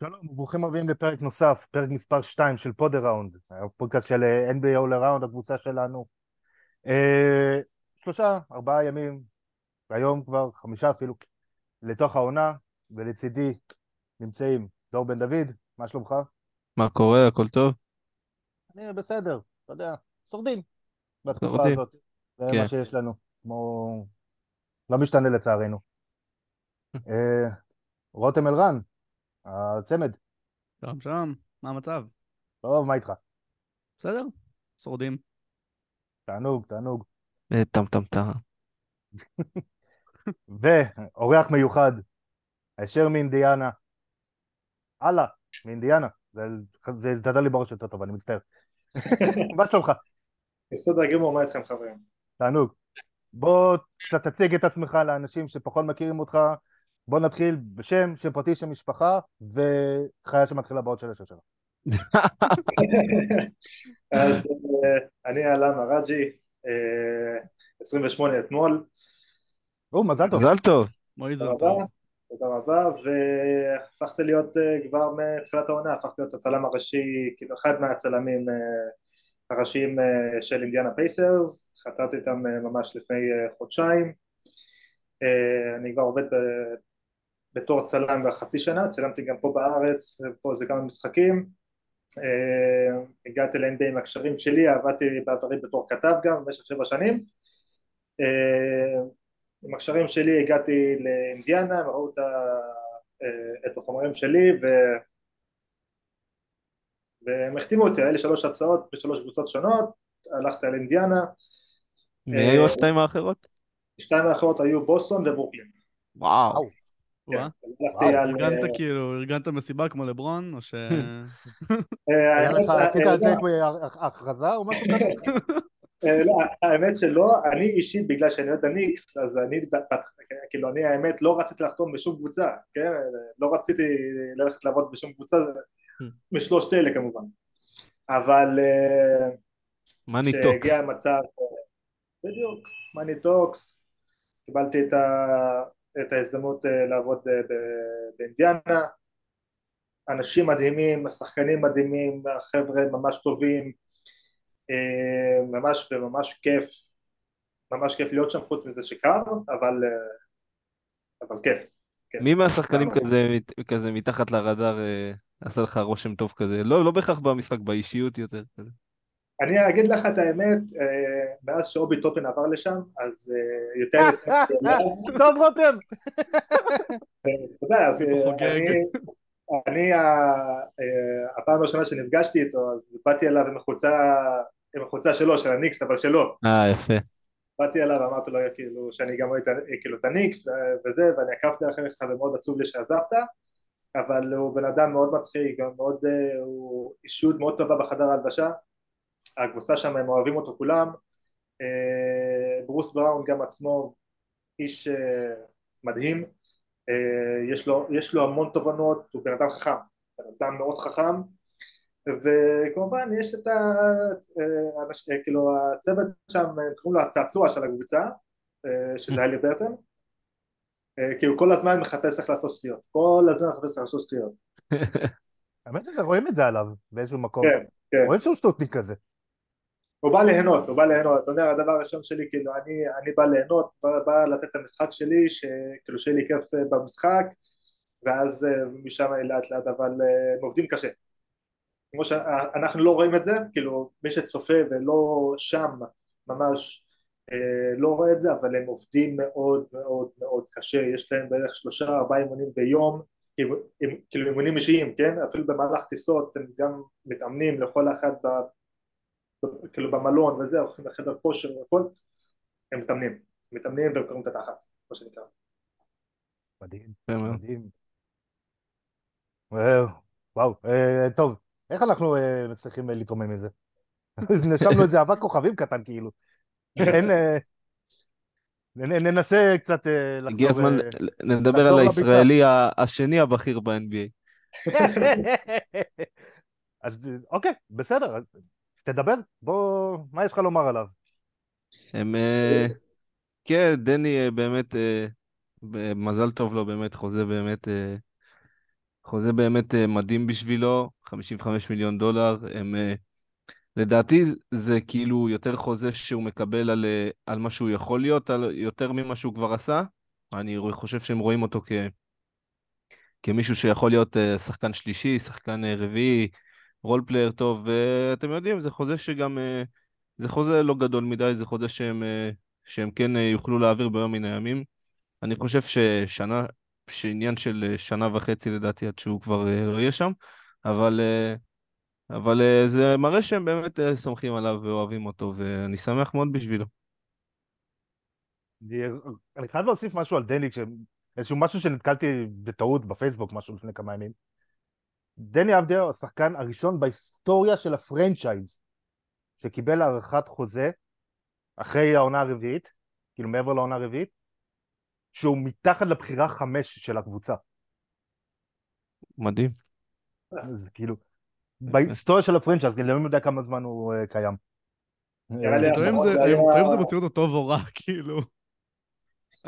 שלום, ברוכים הבאים לפרק נוסף, פרק מספר 2 של פוד אראונד, הפודקאסט של NBA All Around, הקבוצה שלנו. אה, שלושה, ארבעה ימים, והיום כבר חמישה אפילו, לתוך העונה, ולצידי נמצאים דור בן דוד, מה שלומך? מה קורה? הכל טוב? אני בסדר, אתה יודע, שורדים בתקופה שורדים. הזאת, זה כן. מה שיש לנו, כמו... לא משתנה לצערנו. אה, רותם אלרן, הצמד, שלום שלום, מה המצב? טוב, מה איתך? בסדר? שורדים. תענוג, תענוג. אה, טם טם טם. ואורח מיוחד, הישר מאינדיאנה. הלאה, מאינדיאנה. זה, זה הזדדה לי בראש יותר טוב, אני מצטער. מה שלומך? בסדר גמור, מה איתכם חברים? תענוג. בוא קצת תציג את עצמך לאנשים שפחות מכירים אותך. בוא נתחיל בשם, שם פרטי, שם משפחה, וחיה שמתחילה בעוד של השושרה. אז אה, אני אלן אראג'י, אה, 28 אתמול, או, מזל טוב. מזל טוב. תודה טוב. רבה, תודה רבה, והפכתי להיות אה, כבר מתחילת העונה, הפכתי להיות הצלם הראשי, כאילו אחד מהצלמים אה, הראשיים של אינדיאנה פייסרס, חתרתי איתם ממש לפני חודשיים, אני כבר עובד ב- בתור צלם בחצי שנה, צילמתי גם פה בארץ, פה זה כמה משחקים, אה, הגעתי ל-NBA עם הקשרים שלי, עבדתי בעברי בתור כתב גם במשך שבע שנים, אה, עם הקשרים שלי הגעתי לאינדיאנה, הם ראו את, אה, את החומרים שלי ו... והם החתימו אותי, היה לי שלוש הצעות בשלוש קבוצות שונות, הלכתי על אינדיאנה, מי היו השתיים האחרות? שתיים האחרות היו בוסטון וברוקלין. וואו. וואו. וואה. כן. ארגנת אה, כאילו, ארגנת מסיבה כמו לברון, או ש... אה, היה לך, עשית אה, על זה כמו הכרזה או משהו כזה? אה, לא, האמת שלא, אני אישית בגלל שאני אוהד הניקס, אז אני, כאילו אני האמת לא רציתי לחתום בשום קבוצה, כן? לא רציתי ללכת לעבוד בשום קבוצה, משלושת אלה כמובן, אבל אה, money talks. כשהגיע המצב, בדיוק, money talks, קיבלתי את, ה, את ההזדמנות אה, לעבוד אה, באינדיאנה, אנשים מדהימים, השחקנים מדהימים, החבר'ה ממש טובים, אה, ממש וממש כיף, ממש כיף להיות שם חוץ מזה שקר, אבל, אבל כיף. כן. מי מהשחקנים? כזה כזה מתחת לרדאר עשה לך רושם טוב כזה? לא לא בהכרח במשחק, באישיות יותר כזה. אני אגיד לך את האמת, אה, מאז שאובי טופן עבר לשם, אז אה, יותר הצלחתי אליו, טוב רותם! אתה יודע, אז אה. אני, אה, הפעם הראשונה שנפגשתי איתו, אז באתי אליו עם החולצה, עם החולצה שלו, של הניקס, אבל שלו. אה, יפה. באתי אליו ואמרתי לו כאילו שאני גם רואה כאילו את הניקס וזה ואני עקבתי אחריך ומאוד עצוב לי שעזבת אבל הוא בן אדם מאוד מצחיק גם מאוד אה, הוא אישיות מאוד טובה בחדר ההלבשה הקבוצה שם הם אוהבים אותו כולם אה, ברוס בראון גם עצמו איש אה, מדהים אה, יש לו, יש לו המון תובנות הוא בן אדם חכם בן אדם מאוד חכם וכמובן יש את ה... כאילו הצוות שם, קוראים לו הצעצוע של הקבוצה, שזה אלי ברטן, כי הוא כל הזמן מחפש איך לעשות שטויות, כל הזמן מחפש איך לעשות שטויות. האמת שזה רואים את זה עליו באיזשהו מקום. כן, כן. רואים שהוא שטותניק כזה. הוא בא ליהנות, הוא בא ליהנות, אתה יודע, הדבר הראשון שלי, כאילו, אני, אני בא ליהנות, בא, בא לתת את המשחק שלי, שכאילו שיהיה לי כיף אה, במשחק, ואז אה, משם לאט לאט, אבל אה, הם עובדים קשה. כמו שאנחנו לא רואים את זה, כאילו מי שצופה ולא שם ממש לא רואה את זה, אבל הם עובדים מאוד מאוד מאוד קשה, יש להם בערך שלושה ארבעה אימונים ביום, כאילו, כאילו אימונים אישיים, כן? אפילו במהלך טיסות הם גם מתאמנים לכל ב, כאילו במלון וזה, הולכים לחדר כושר והכל, הם מתאמנים, מתאמנים וקוראים את התחת, מה שנקרא. מדהים. מדהים. וואו, וואו, אה, טוב, איך אנחנו אה, מצליחים אה, להתרומם מזה? נשמנו איזה אבק כוכבים קטן כאילו. אה, ננסה קצת אה, לחזור. הגיע הזמן אה, לדבר לחזור על. הישראלי השני הבכיר ב-NBA. אז אוקיי, בסדר, תדבר, בוא, מה יש לך לומר עליו? הם... אה, כן, דני אה, באמת, אה, מזל טוב לו, באמת, חוזה באמת, חוזה באמת מדהים בשבילו, 55 מיליון דולר. הם, לדעתי זה כאילו יותר חוזה שהוא מקבל על, על מה שהוא יכול להיות, על יותר ממה שהוא כבר עשה. אני חושב שהם רואים אותו כ, כמישהו שיכול להיות שחקן שלישי, שחקן רביעי, role player טוב, ואתם יודעים, זה חוזה שגם, אה, זה חוזה לא גדול מדי, זה חוזה שהם, אה, שהם כן אה, יוכלו להעביר ביום מן הימים. אני חושב ששנה, שעניין של שנה וחצי לדעתי עד שהוא כבר לא יהיה שם, אבל, אבל זה מראה שהם באמת סומכים עליו ואוהבים אותו, ואני שמח מאוד בשבילו. אני, חייב להוסיף משהו על דני. איזשהו משהו שנתקלתי בטעות בפייסבוק, משהו לפני כמה ימים. דני אבדיה הוא השחקן הראשון בהיסטוריה של ה franchise שקיבל הארכת חוזה אחרי העונה הרביעית, כאילו מעבר לעונה הרביעית, שהוא מתחת לבחירה חמש של הקבוצה. מדהים. זה כאילו, בהיסטוריה של ה franchise, כי אלוהים יודע כמה זמן הוא אה, קיים. נראה לי טועים זה מוציא אותו טוב או רע, כאילו.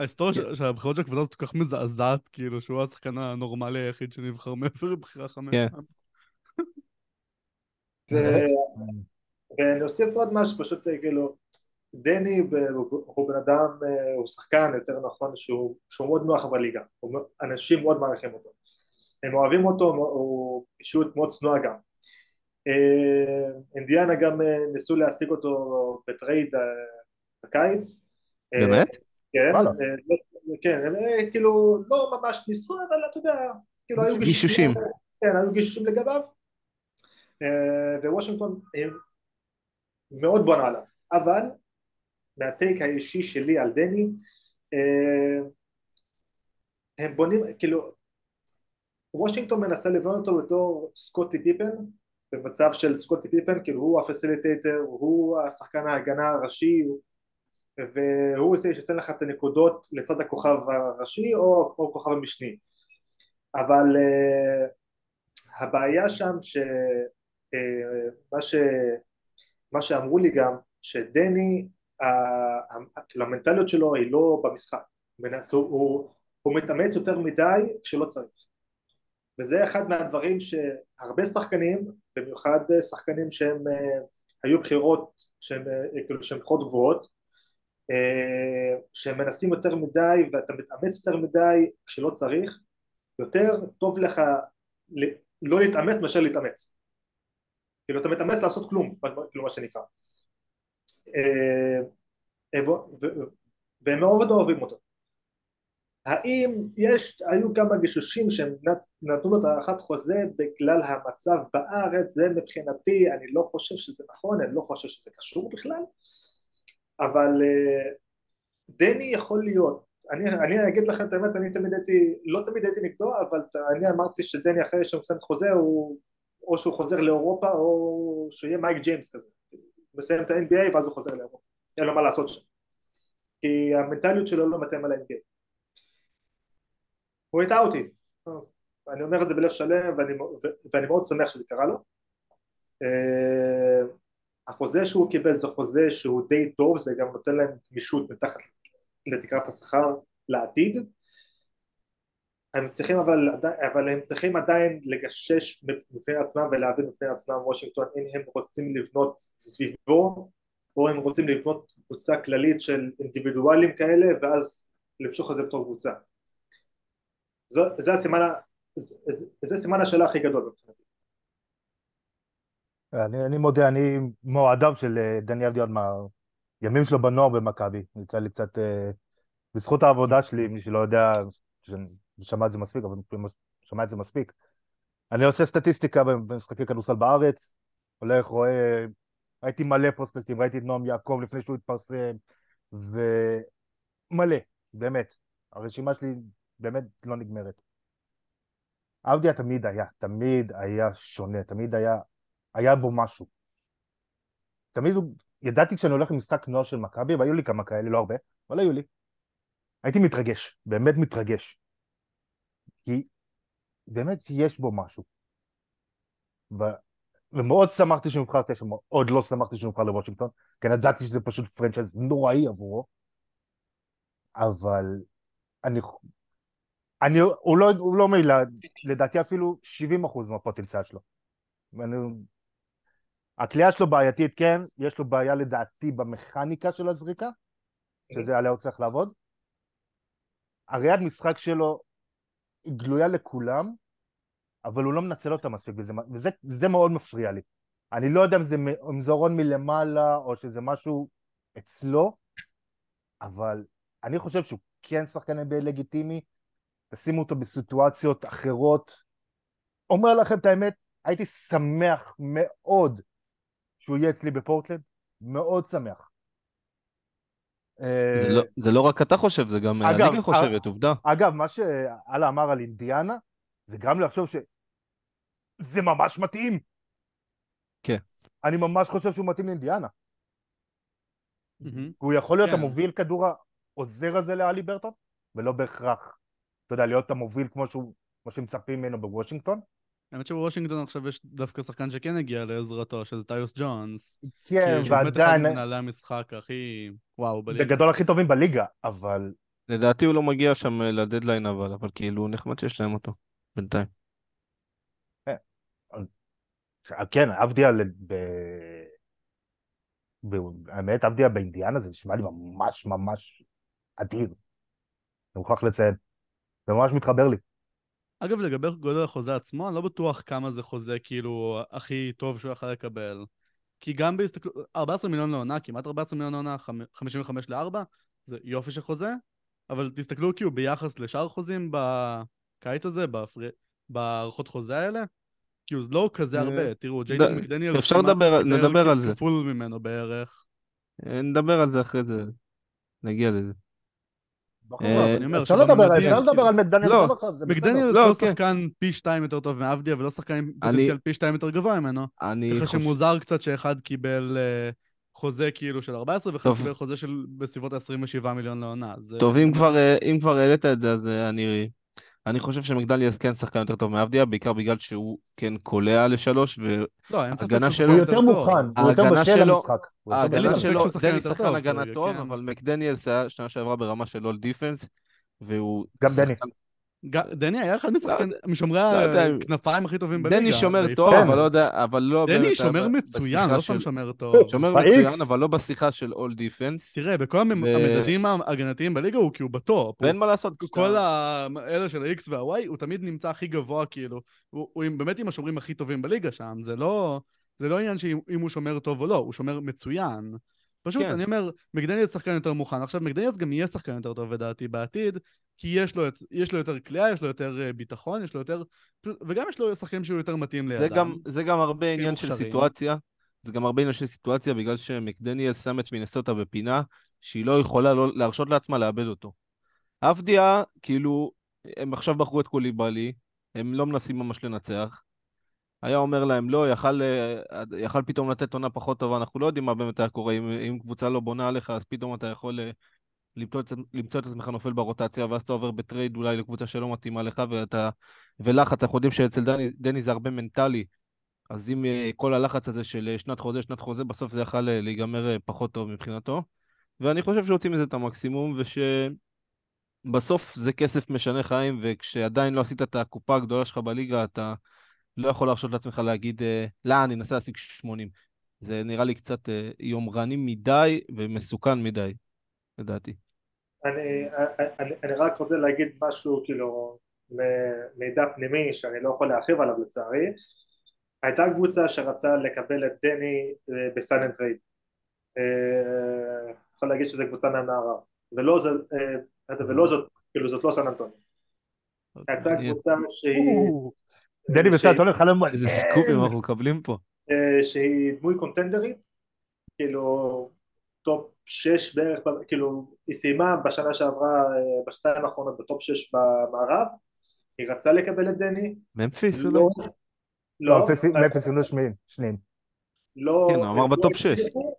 ההיסטוריה של- של הבחירות של הקבוצה הזאת כל כך מזעזעת, כאילו, שהוא השחקן הנורמלי היחיד שנבחר מעבר לבחירה חמש. כן. שם. ו- ואני אוסיף עוד משהו, פשוט אה, כאילו, דני הוא בן אדם, אה, הוא שחקן יותר נכון שהוא שהוא מאוד נוח בליגה, אנשים מאוד מעריכים אותו, הם אוהבים אותו, הוא אישיות מאוד צנועה גם. אה, אינדיאנה גם אה, ניסו להשיג אותו בטרייד אה, בקיץ. אה, באמת? כן. אה, לא- כן, הם, אה, כאילו לא ממש ניסו, אבל אתה יודע, כאילו היו גישושים. כן, היו גישושים לגביו, אה, ווושינגטון מאוד בונה עליו, אבל מה take האישי שלי על דני, הם בונים, כאילו, וושינגטון מנסה לבנות אותו בתור סקוטי פיפן, במצב של סקוטי פיפן, כאילו הוא ה facilitator, הוא השחקן ההגנה הראשי, והוא זה שייתן לך את הנקודות לצד הכוכב הראשי או, או כוכב המשני. אבל uh, הבעיה שם שמה uh, ש, מה שאמרו לי גם שדני כאילו המנטליות שלו היא לא במשחק הוא, הוא, הוא מתאמץ יותר מדי כשלא צריך וזה אחד מהדברים שהרבה שחקנים במיוחד שחקנים שהם uh, היו בחירות uh, כאילו שהם בחירות גבוהות uh, שהם מנסים יותר מדי ואתה מתאמץ יותר מדי כשלא צריך יותר טוב לך לא להתאמץ מאשר להתאמץ. כאילו אתה מתאמץ לעשות כלום כאילו מה שנקרא. אה, אה, והם מאוד אוהבים אותו. האם יש, היו כמה גישושים שהם נת- נתנו לו את הארכת חוזה בגלל המצב בארץ, זה מבחינתי, אני לא חושב שזה נכון, אני לא חושב שזה קשור בכלל, אבל אה, דני יכול להיות, אני, אני אגיד לכם את האמת, אני תמיד הייתי, לא תמיד הייתי נגדו, אבל אני אמרתי שדני אחרי שהוא מסיים את חוזה, הוא, או שהוא חוזר לאירופה, או שיהיה מייק ג'יימס כזה, מסיים את ה-NBA ואז הוא חוזר לאירופה, אין לו מה לעשות שם, כי המנטליות שלו לא מתאים על ה-NBA. הוא הטעה אותי, אני אומר את זה בלב שלם ואני, ואני מאוד שמח שזה קרה לו. החוזה שהוא קיבל זה חוזה שהוא די טוב, זה גם נותן להם גמישות מתחת לתקרת השכר לעתיד. הם צריכים אבל, אבל הם צריכים עדיין לגשש מפני עצמם ולהבין מפני עצמם וושינגטון אם הם רוצים לבנות סביבו או הם רוצים לבנות קבוצה כללית של אינדיבידואלים כאלה ואז למשוך את זה בתור קבוצה. זו, זה הסימן, השאלה הכי גדול מבחינתי. אני, אני מודה, אני מועדיו של אה, דני אבדיה עוד מהימים שלו בנוער במכבי. יצא לי קצת, אה, בזכות העבודה שלי, מי שלא יודע, שמע את זה מספיק, אבל שמע את זה מספיק. אני עושה סטטיסטיקה במשחקי כדורסל בארץ, הולך, רואה, ראיתי מלא פרוספקטים, ראיתי את נועם יעקב לפני שהוא התפרסם, ומלא, באמת. הרשימה שלי באמת לא נגמרת. אבדיה תמיד היה, תמיד היה שונה, תמיד היה, היה בו משהו. תמיד הוא, ידעתי כשאני הולך למשחק נוער של מכבי, והיו לי כמה כאלה, לא הרבה, אבל היו לי. הייתי מתרגש, באמת מתרגש. כי באמת יש בו משהו. ו... ומאוד שמחתי שהוא נבחר תשע, מאוד לא שמחתי שהוא נבחר לוושינגטון, כי אני ידעתי שזה פשוט פרנצ'ייז נוראי עבורו. אבל אני אני, הוא לא, הוא לא מעיל, לדעתי אפילו 70% מהפוטנציאל שלו. אני, הקליעה שלו בעייתית, כן, יש לו בעיה לדעתי במכניקה של הזריקה, שזה עליה הוא צריך לעבוד. הראיית משחק שלו היא גלויה לכולם, אבל הוא לא מנצל אותה מספיק, וזה, וזה וזה מאוד מפריע לי. אני לא יודע אם זה, אם זה אורון מלמעלה, או שזה משהו אצלו, אבל אני חושב שהוא כן שחקן NBA לגיטימי, תשימו אותו בסיטואציות אחרות. אומר לכם את האמת, הייתי שמח מאוד שהוא יהיה אצלי בפורטלנד, מאוד שמח. זה לא, זה לא רק אתה חושב, זה גם אגב, הליגה חושבת, עובדה. אגב, מה שאללה אמר על אינדיאנה, זה גם לחשוב שזה ממש מתאים. כן. אני ממש חושב שהוא מתאים לאינדיאנה. הוא יכול להיות כן. המוביל כדור העוזר הזה לאלי ברטון, ולא בהכרח, אתה יודע, להיות המוביל כמו שהוא, כמו שמצפים ממנו בוושינגטון. האמת שבוושינגטון עכשיו יש דווקא שחקן שכן הגיע לעזרתו, שזה טיוס ג'ונס. כן, כי שהוא באמת אחד ועדיין, ממנהלי המשחק הכי... וואו, בליגה. בגדול הכי טובים בליגה, אבל לדעתי הוא לא מגיע שם אה, לדדליין אבל, אבל כאילו נחמד שיש להם אותו, בינתיים. כן, אבדיה, ל- ב... ב... האמת, אבדיה באינדיאנה זה נשמע לי ממש ממש אדיר. אני מוכרח לציין. זה ממש מתחבר לי. אגב, לגבי גודל החוזה עצמו, אני לא בטוח כמה זה חוזה כאילו הכי טוב שהוא יכול לקבל. כי גם בהסתכלות, 14 מיליון לעונה, כמעט 14 מיליון לעונה, חמ- 55 ל-4, זה יופי של חוזה, אבל תסתכלו כאילו ביחס לשאר חוזים בקיץ הזה, בפר... בהערכות חוזה האלה, כאילו זה לא כזה אה, הרבה, תראו, ג'יידן מקדניאל אפשר לדבר- נדבר על זה. כפול ממנו בערך. אה, נדבר על זה אחרי זה, נגיע לזה. בחור, אה, אני אומר אפשר לדבר שבמדדים, אפשר לדבר כאילו- על מקדניאל לא, זה בסדר. מקדניאל לא, זה לא כן. שחקן פי שתיים יותר טוב מאבדיה, ולא שחקן עם פוטנציאל פי שתיים יותר גבוה ממנו. אני חושב... שמוזר קצת שאחד קיבל אה, חוזה כאילו של 14 ואחד. קיבל חוזה של בסביבות ה-27 מיליון לעונה. זה... טוב, אם כבר, אה, העלית את זה, אז אה, אני, אני חושב שמגדליאס כן שחקן יותר טוב מאבדיה, בעיקר בגלל שהוא כן קולע לשלוש, לא, ההגנה שהוא שלו- הוא יותר. מוכן, הוא יותר ההגנה בשל שלו- למשחק. בשל. שלו, דני יותר שחקן טוב הגנה טוב, כן. אבל מקדניאלס היה שנה שעברה ברמה של אול דיפנס, והוא... גם דני. דני היה אחד יודע- משומרי לא הכנפיים הכי טובים בליגה. דני שומר טוב. אבל לא יודע, אבל לא... דני שומר מצוין, לא סתם שומר טוב. שומר. מצוין, אבל לא בשיחה של אול דיפנס, תראה, בכל המדדים ההגנתיים בליגה הוא כאילו בטופ. ואין מה לעשות. כל האלה של ה-X וה-Y, הוא תמיד נמצא הכי גבוה, כאילו. הוא, הוא באמת עם השומרים הכי טובים בליגה שם, זה לא... זה לא עניין שאם אם הוא שומר טוב או לא, הוא שומר מצוין. פשוט, כן. אני אומר, מקדניאס שחקן יותר מוכן. עכשיו, מקדניאס גם יהיה שחקן יותר טוב, לדעתי, בעתיד, כי יש לו, יש לו יותר כליאה, יש לו יותר אה, ביטחון, יש לו יותר... וגם יש לו שחקנים שהוא יותר מתאים לידם. זה גם, זה גם הרבה עניין של מוכשרים. סיטואציה. זה גם הרבה עניין של סיטואציה, בגלל שמקדניאלס שם את מינסוטה בפינה, שהיא לא יכולה לא, להרשות לעצמה לאבד אותו. אבדיה, כאילו, הם עכשיו בחרו את קוליבאלי, הם לא מנסים ממש לנצח. היה אומר להם, לא, יכל, אה, יכל פתאום לתת עונה פחות טובה, אנחנו לא יודעים מה באמת היה קורה. אם, אם קבוצה לא בונה עליך, אז פתאום אתה יכול אה, למצוא, למצוא את עצמך נופל ברוטציה, ואז אתה עובר ב trade אולי לקבוצה שלא מתאימה לך, ואתה... ולחץ, אנחנו יודעים שאצל דני, דני זה הרבה מנטלי. אז אם אה, כל הלחץ הזה של שנת חוזה, שנת חוזה, בסוף זה יכל להיגמר פחות טוב מבחינתו. ואני חושב שיוצאים מזה את המקסימום, ושבסוף זה כסף משנה חיים, וכשעדיין לא עשית את הקופה הגדולה שלך בליגה, אתה לא יכול להרשות לעצמך להגיד, אה, לא, אני אנסה להשיג 80. זה נראה לי קצת אה, יומרני מדי ומסוכן מדי, לדעתי. אני, אני, אני רק רוצה להגיד משהו כאילו מידע פנימי שאני לא יכול להרחיב עליו לצערי הייתה קבוצה שרצה לקבל את דני אה, ב sign and trade אה, יכול להגיד שזו קבוצה מהמערב ולא, זה, אה, ולא זאת, כאילו זאת לא סן אנטוניו הייתה מעניין. קבוצה שהיא דני בסן אנטוניו חלום מלא. איזה סקופים אנחנו מקבלים פה. אה, שהיא דמוי קונטנדרית, כאילו טופ שש בערך, כאילו היא סיימה בשנה שעברה, אה, בשנתיים האחרונות ב top שש במערב, היא רצה לקבל את דני, ממפיס אולי? לא, לא, לא, אפס- מאפס הינו שניים. לא, כן, הוא אמר לא ב top שש. הצליחו-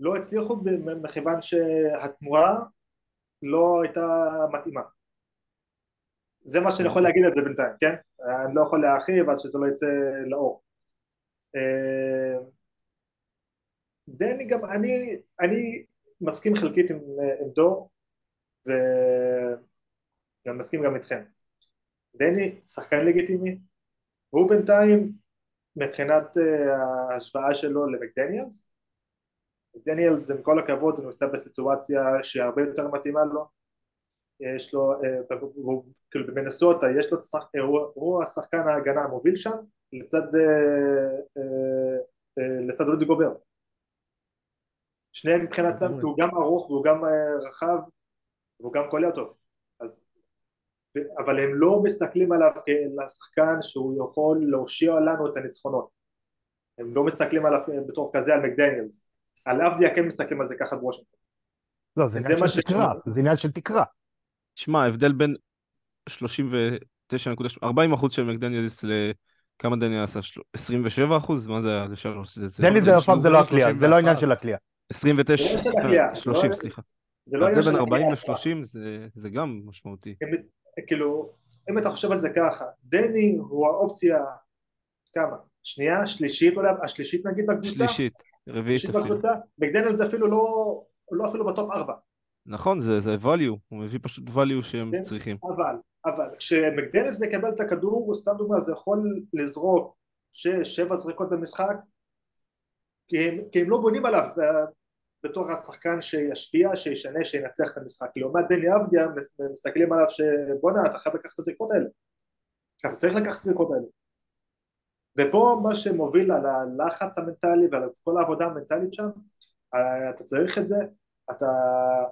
לא הצליחו מכיוון שהתמורה לא הייתה מתאימה. זה מה שאני יכול להגיד על זה בינתיים, כן? אני לא יכול להרחיב עד שזה לא יצא לאור. אה, דני גם, אני, אני מסכים חלקית עם, עם דור, אני מסכים גם איתכם. דני, שחקן לגיטימי, הוא בינתיים, מבחינת אה, ההשוואה שלו למקדניאלס, מקדניאלס עם כל הכבוד הוא נמצא בסיטואציה שהיא הרבה יותר מתאימה לו, יש לו, אה, הוא, כאילו במנסוטה יש לו, אה, הוא, הוא השחקן ההגנה המוביל שם לצד, לצד רודי גובר. שניהם מבחינתם, כי הוא גם ארוך והוא גם רחב והוא גם קולע טוב. אז אבל הם לא מסתכלים עליו כאל השחקן שהוא יכול להושיע לנו את הניצחונות. הם לא מסתכלים עליו בתור כזה על מקדניאלס. על אבדיה כן מסתכלים על זה ככה בוושינגטון לא, זה עניין של תקרה, זה עניין של תקרה שמע, ההבדל בין 39 נקודה, 40 אחוז של מקדניאלס לכמה דניאל עשה? 27 אחוז? מה זה היה? דניאל זה הפעם זה לא הקליעה, זה לא עניין של הקליעה 29, 30 סליחה זה לא ההבדל בין 40 ל-30 זה גם משמעותי. כאילו, אם אתה חושב על זה ככה, דני הוא האופציה, כמה? שנייה? שלישית אולי? השלישית נגיד בקבוצה? שלישית, רביעית אפילו. מקדניאל זה אפילו לא, לא אפילו בטופ 4. נכון, זה, זה value, הוא מביא פשוט value שהם כן? צריכים. אבל, אבל כשמקדניאלס מקבל את הכדור, הוא סתם דוגמא, זה יכול לזרוק שש, שבע זריקות במשחק, כי הם, כי הם לא בונים עליו בתור השחקן שישפיע, שישנה, שינצח את המשחק. לעומת דני אבדיה מסתכלים עליו שבואנה אתה חייב לקחת את הזריקות האלה. אתה צריך לקחת את הזריקות האלה. ופה מה שמוביל על הלחץ המנטלי ועל כל העבודה המנטלית שם, אתה צריך את זה, אתה אה, אה,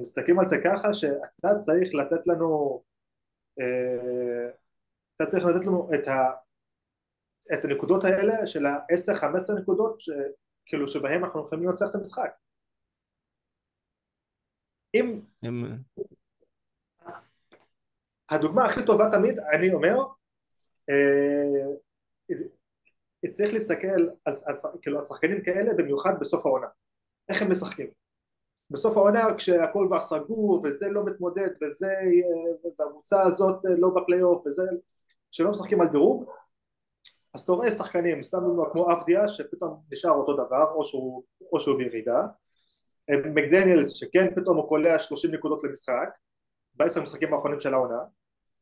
מסתכלים על זה ככה שאתה צריך לתת לנו אה, אתה צריך לתת לנו את, ה, את הנקודות האלה של ה-10-15 נקודות כאילו שבהם אנחנו יכולים לנצח את המשחק. אם... הם... הדוגמה הכי טובה תמיד, אני אומר, אה, צריך להסתכל על, על, על, כאילו, על שחקנים כאלה במיוחד בסוף העונה. איך הם משחקים. בסוף העונה כשהכל כבר סגור וזה לא מתמודד וזה אה, והקבוצה הזאת לא בפלייאוף וזה שלא משחקים על דירוג אז אתה רואה שחקנים, סתם דוגמא כמו אבדיה שפתאום נשאר אותו דבר או שהוא, או שהוא בירידה. מקדניאלס שכן פתאום הוא קולע 30 נקודות למשחק בעשר המשחקים האחרונים של העונה.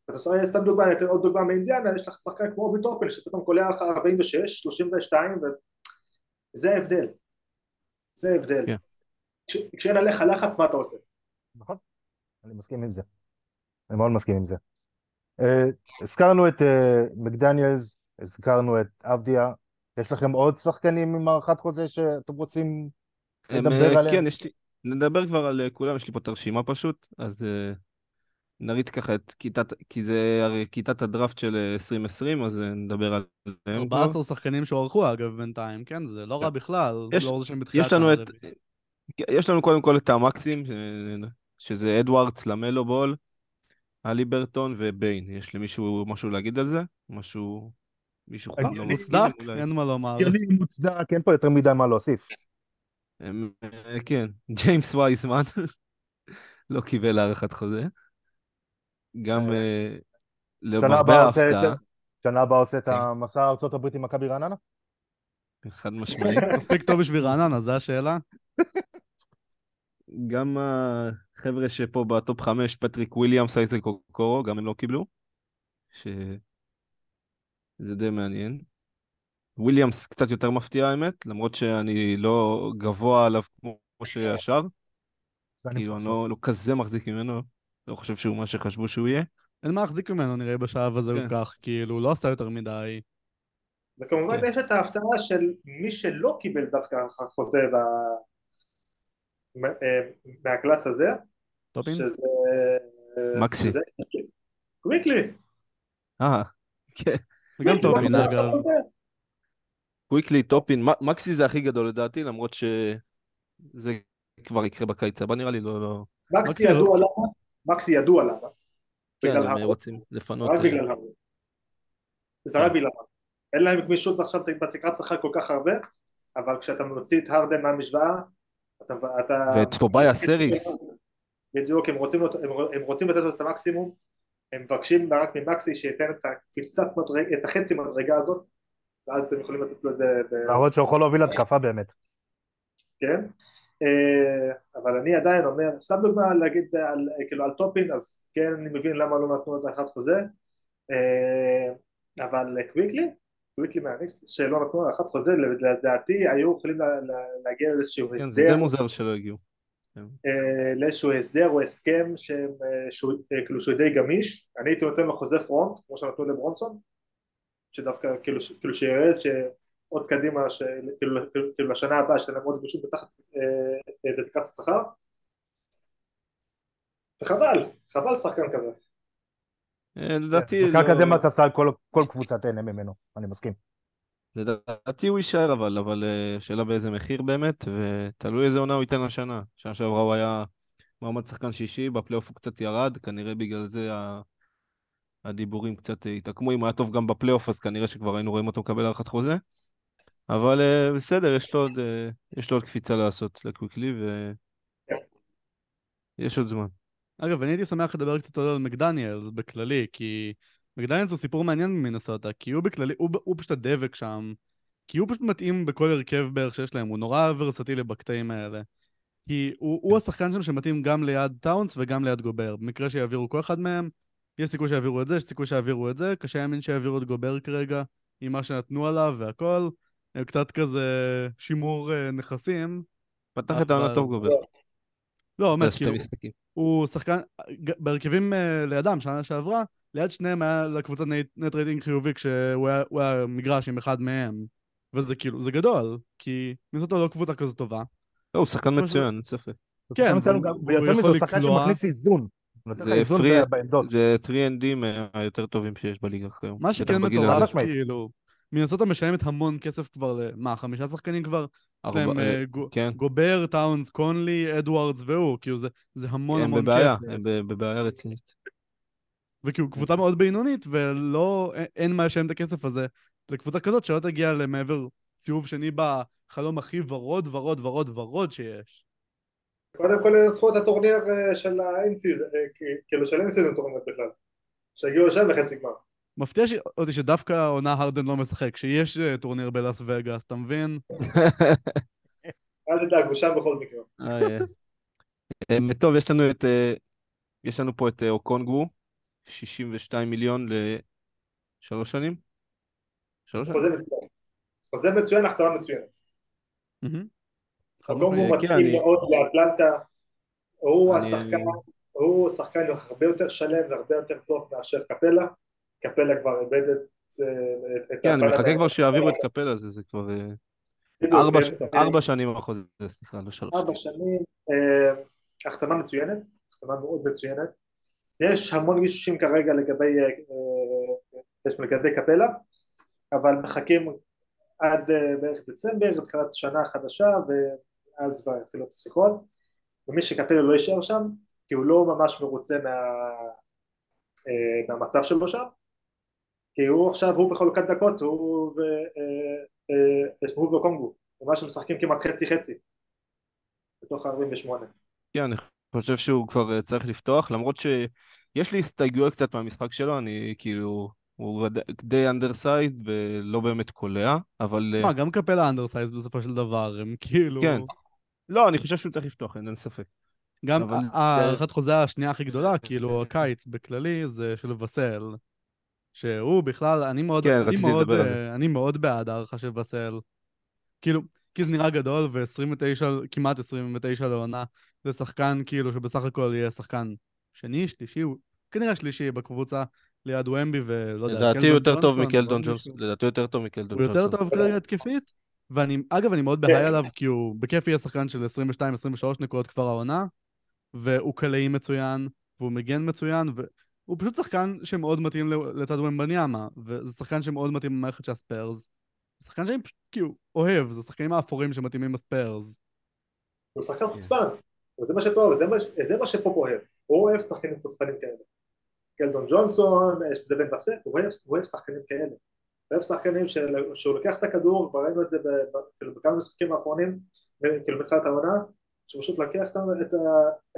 אתה רואה סתם דוגמא, אני אתן עוד דוגמא מאינדיאנה, יש לך שחקן כמו אובי טופל שפתאום קולע לך 46, 32 וזה ההבדל זה yeah. כן. כש, כשאין עליך לחץ מה אתה עושה נכון, אני מסכים עם זה אני מאוד מסכים עם זה uh, הזכרנו את uh, מקדניאלס הזכרנו את אבדיה, יש לכם עוד שחקנים עם הארכת חוזה שאתם רוצים לדבר אה, עליהם? כן, יש לי, נדבר כבר על אה, כולם, יש לי פה את הרשימה פשוט, אז נריץ ככה את כיתת, כי זה הרי כיתת הדראפט של 2020, אז נדבר עליהם. 14 שחקנים שהוארכו אגב בינתיים, כן? זה לא רע כן. בכלל, יש, לא יש לנו את, יש לנו קודם כל את המקסים, שזה אדוארדס, למלו בול, אלי ברטון וביין. יש למישהו משהו להגיד על זה? משהו... מישהו חייב לא מוצדק, אין מה לומר. הגיוני מוצדק, אין פה יותר מדי מה להוסיף. אה, כן, ג'יימס וייסמן לא קיבל הארכת חוזה. גם אה, אה, למרבה ההפתעה. שנה הבאה עושה את כן. המסע ארצות הברית עם מכבי רעננה? חד משמעית. מספיק טוב בשביל רעננה, זו השאלה. גם החבר'ה שפה ב top חמש, פטריק וויליאמס, אייזק אוקורו, גם הם לא קיבלו. זה די מעניין. וויליאמס קצת יותר מפתיע האמת, למרות שאני לא גבוה עליו כמו שישר. כאילו, אני לא, לא כזה מחזיק ממנו, לא חושב שהוא מה שחשבו שהוא יהיה. אין מה להחזיק ממנו נראה בשלב הזה כן. כך, כאילו, הוא לא עשה יותר מדי. וכמובן כן. יש את ההפתעה של מי שלא קיבל דווקא חוזה ב... אה, מה class הזה, טופין? שזה... מקסי. קוויקלי. אה, כן. גם טופין אגב. קוויקלי, טופין, מקסי זה הכי גדול לדעתי, למרות שזה כבר יקרה בקיץ הבא נראה לי, לא... לא. מקסי ידוע למה? מקסי ידוע למה? כן, הם רוצים לפנות... רק בגלל הרווי. זה רק בגלל הארדן. אין להם גמישות עכשיו בתקרת שכר כל כך הרבה, אבל כשאתה מוציא את הארדן מהמשוואה, אתה... ואת טוביאס האריס. בדיוק, הם רוצים, הם רוצים לתת את המקסימום, הם מבקשים רק ממקסי שייתן את הקפיצת מדרגה, את החצי מדרגה הזאת ואז הם יכולים לתת לזה... להראות שהוא יכול להוביל התקפה באמת. כן, אה, אבל אני עדיין אומר, סתם דוגמה להגיד על, כאילו על טופין, אז כן אני מבין למה לא נתנו את האחד חוזה, אה, אבל קוויקלי, קוויקלי מהניקס שלא נתנו לאחד חוזה, לדעתי היו יכולים לה- לה- להגיע לאיזשהו כן, זה הסדר, די מוזר שלא הגיעו. אה, לאיזשהו הסדר או הסכם שהם, אה, שהוא, אה, כאילו שהוא די גמיש, אני הייתי נותן לו חוזה פרונט, כמו שנתנו לברונסון, שדווקא כאילו, ש- כאילו שירד שעוד קדימה, ש- כאילו, כאילו, לשנה הבאה שתהיה להם עוד גמישות בתחת אה, אה, בתקרת השכר, וחבל, חבל שחקן כזה. אה, לדעתי שחקן לא... כזה מהספסל כל- כל קבוצה תהנה ממנו, אני מסכים. לדעתי הוא יישאר אבל, אבל אה, שאלה באיזה מחיר באמת, ותלוי איזה עונה הוא ייתן לשנה. שנה שעברה הוא היה מעמד שחקן שישי, בפלייאוף הוא קצת ירד, כנראה בגלל זה הדיבורים קצת התעקמו. אם היה טוב גם בפלייאוף, אז כנראה שכבר היינו רואים אותו מקבל הארכת חוזה. אבל אה, בסדר, יש לו עוד, אה, יש לו עוד קפיצה לעשות לקוויקלי, ויש עוד זמן. אגב, אני הייתי שמח לדבר קצת על מקדניאלס בכללי, כי מקדניאלס הוא סיפור מעניין ממינסוטה, כי הוא בכללי, הוא, הוא פשוט הדבק שם, כי הוא פשוט מתאים בכל הרכב בערך שיש להם, הוא נורא ורסטילי בקטעים האלה. כי הוא, הוא השחקן שם שמתאים גם ליד טאונס וגם ליד גובר. במקרה שיעבירו כל אחד מהם, יש סיכוי שיעבירו את זה, יש סיכוי שיעבירו את זה, קשה להאמין שיעבירו את גובר כרגע, עם מה שנתנו עליו והכל. קצת כזה שימור אה, נכסים. פתח את העונה טוב גובר. לא, באמת, זה שתי כאילו. הוא שחקן, בהרכבים אה, לידם, שנה שעברה, ליד שניהם היה לקבוצת נט, רייטינג חיובי כשהוא היה, הוא היה מגרש עם אחד מהם. וזה כאילו, זה גדול, כי מינסוטה לא קבוצה כזו טובה. לא, הוא שחקן מצוין, אין ספק. כן, גם- והוא ויותר מזה, יכול הוא שחקן לקלוע. שמכניס איזון. הוא זה איזון פרי- בעמדות. זה 3ND היותר טובים שיש בליגה כיום. מה שכן מטורף. כאילו, מינסוטה משלמת המון כסף כבר, ל- מה, חמישה שחקנים כבר? יש ארבע- להם אה, אה, גו- כן, גובר, טאונס, קונלי, אדוארדס והוא, כאילו זה, זה המון הם המון בבעיה, כסף. הם ב- בבעיה רצינית. וכאילו קבוצה מאוד בינונית, ולא, אין- מה לשלם את הכסף הזה לקבוצה כזאת שלא תגיע למעבר סיבוב שני בחלום הכי ורוד ורוד ורוד ורוד שיש. קודם כל ינצחו את הטורניר אה, של ה in-season, כאילו של ה in-season טורניר בכלל, שהגיעו לשם לחצי גמר. מפתיע ש- אותי שדווקא העונה הרדן לא משחק, שיש אה, טורניר בלאס וגאס, אתה מבין? אל תדאג, הוא שם בכל מקרה. אה, אה, טוב, יש לנו את... יש לנו פה את אוקונגו, 62 מיליון לשלוש שנים? שלוש שנים? חוזה מצוין. החתמה מצוינת. כן, מתאים אני- מאוד לאטלנטה, הוא השחקן, הוא שחקן הרבה יותר שלם והרבה יותר טוב מאשר קפלה, קפלה כבר איבד את... אה, את- כן, אני מחכה. כבר שיעבירו את קפלה, זה זה כבר... אה, ארבע כן. ארבע שנים החוזה, סליחה, לא שלוש. ארבע שנים, אה, החתמה מצוינת, החתמה מאוד מצוינת. יש המון גישושים כרגע לגבי, אה, אה, יש לגבי קפלה, אבל מחכים עד אה, בערך דצמבר, תחילת שנה חדשה, ואז כבר יתחילו את השיחות. ומי שקפלה לא יישאר שם, כי הוא לא ממש מרוצה מה, אה, מהמצב שלו שם, כי הוא עכשיו, הוא בחלוקת דקות, הוא ו... אה, אה, הוא ואוקונגו, ממש משחקים כמעט חצי חצי בתוך ה-48 כן, אני חושב שהוא כבר אה, צריך לפתוח, למרות שיש לי הסתייגויות קצת מהמשחק שלו, אני כאילו... הוא די undersized ולא באמת קולע, אבל... אה, מה, גם קפלה undersize בסופו של דבר, הם כאילו... כן. לא, אני חושב שהוא צריך לפתוח, אין ספק. גם אבל- ה- הארכת חוזה השנייה הכי גדולה, כאילו הקיץ בכללי, זה של וסל. שהוא בכלל, אני מאוד, כן, אני רציתי מאוד, לדבר על זה. אני מאוד בעד הארכה של וסל. כאילו, כי זה נראה גדול, ו-29, כמעט 29 לעונה, זה שחקן כאילו שבסך הכל יהיה שחקן שני, שלישי, הוא כנראה שלישי בקבוצה ליד ומבי, ולא יודע, לדעתי הוא יותר טוב מקלדון מישהו. לדעתי הוא יותר טוב מקלדון הוא ג'ונסון. יותר טוב כרגע התקפית, ואני, אגב, אני מאוד בהיי עליו, כי הוא בכיף יהיה שחקן של 22-23 נקודות כבר העונה, והוא קלעי מצוין, והוא מגן מצוין, והוא פשוט שחקן שמאוד מתאים לצד ומבניאמה, וזה שחקן שמאוד מתאים במערכת של הספיירס. שחקן שאני פשוט כאילו אוהב, זה שחקנים האפורים שמתאימים בספיירס. הוא שחקן כן. חוצפן וזה מה שטוב, זה מה, זה שפופ אוהב הוא אוהב שחקנים חוצפנים כאלה קלדון ג'ונסון, יש דווין וסל, הוא אוהב, הוא אוהב שחקנים כאלה הוא אוהב שחקנים של, שהוא לוקח את הכדור, כבר ראינו את זה כאילו בכמה משחקים האחרונים כאילו בתחילת העונה שהוא פשוט לוקח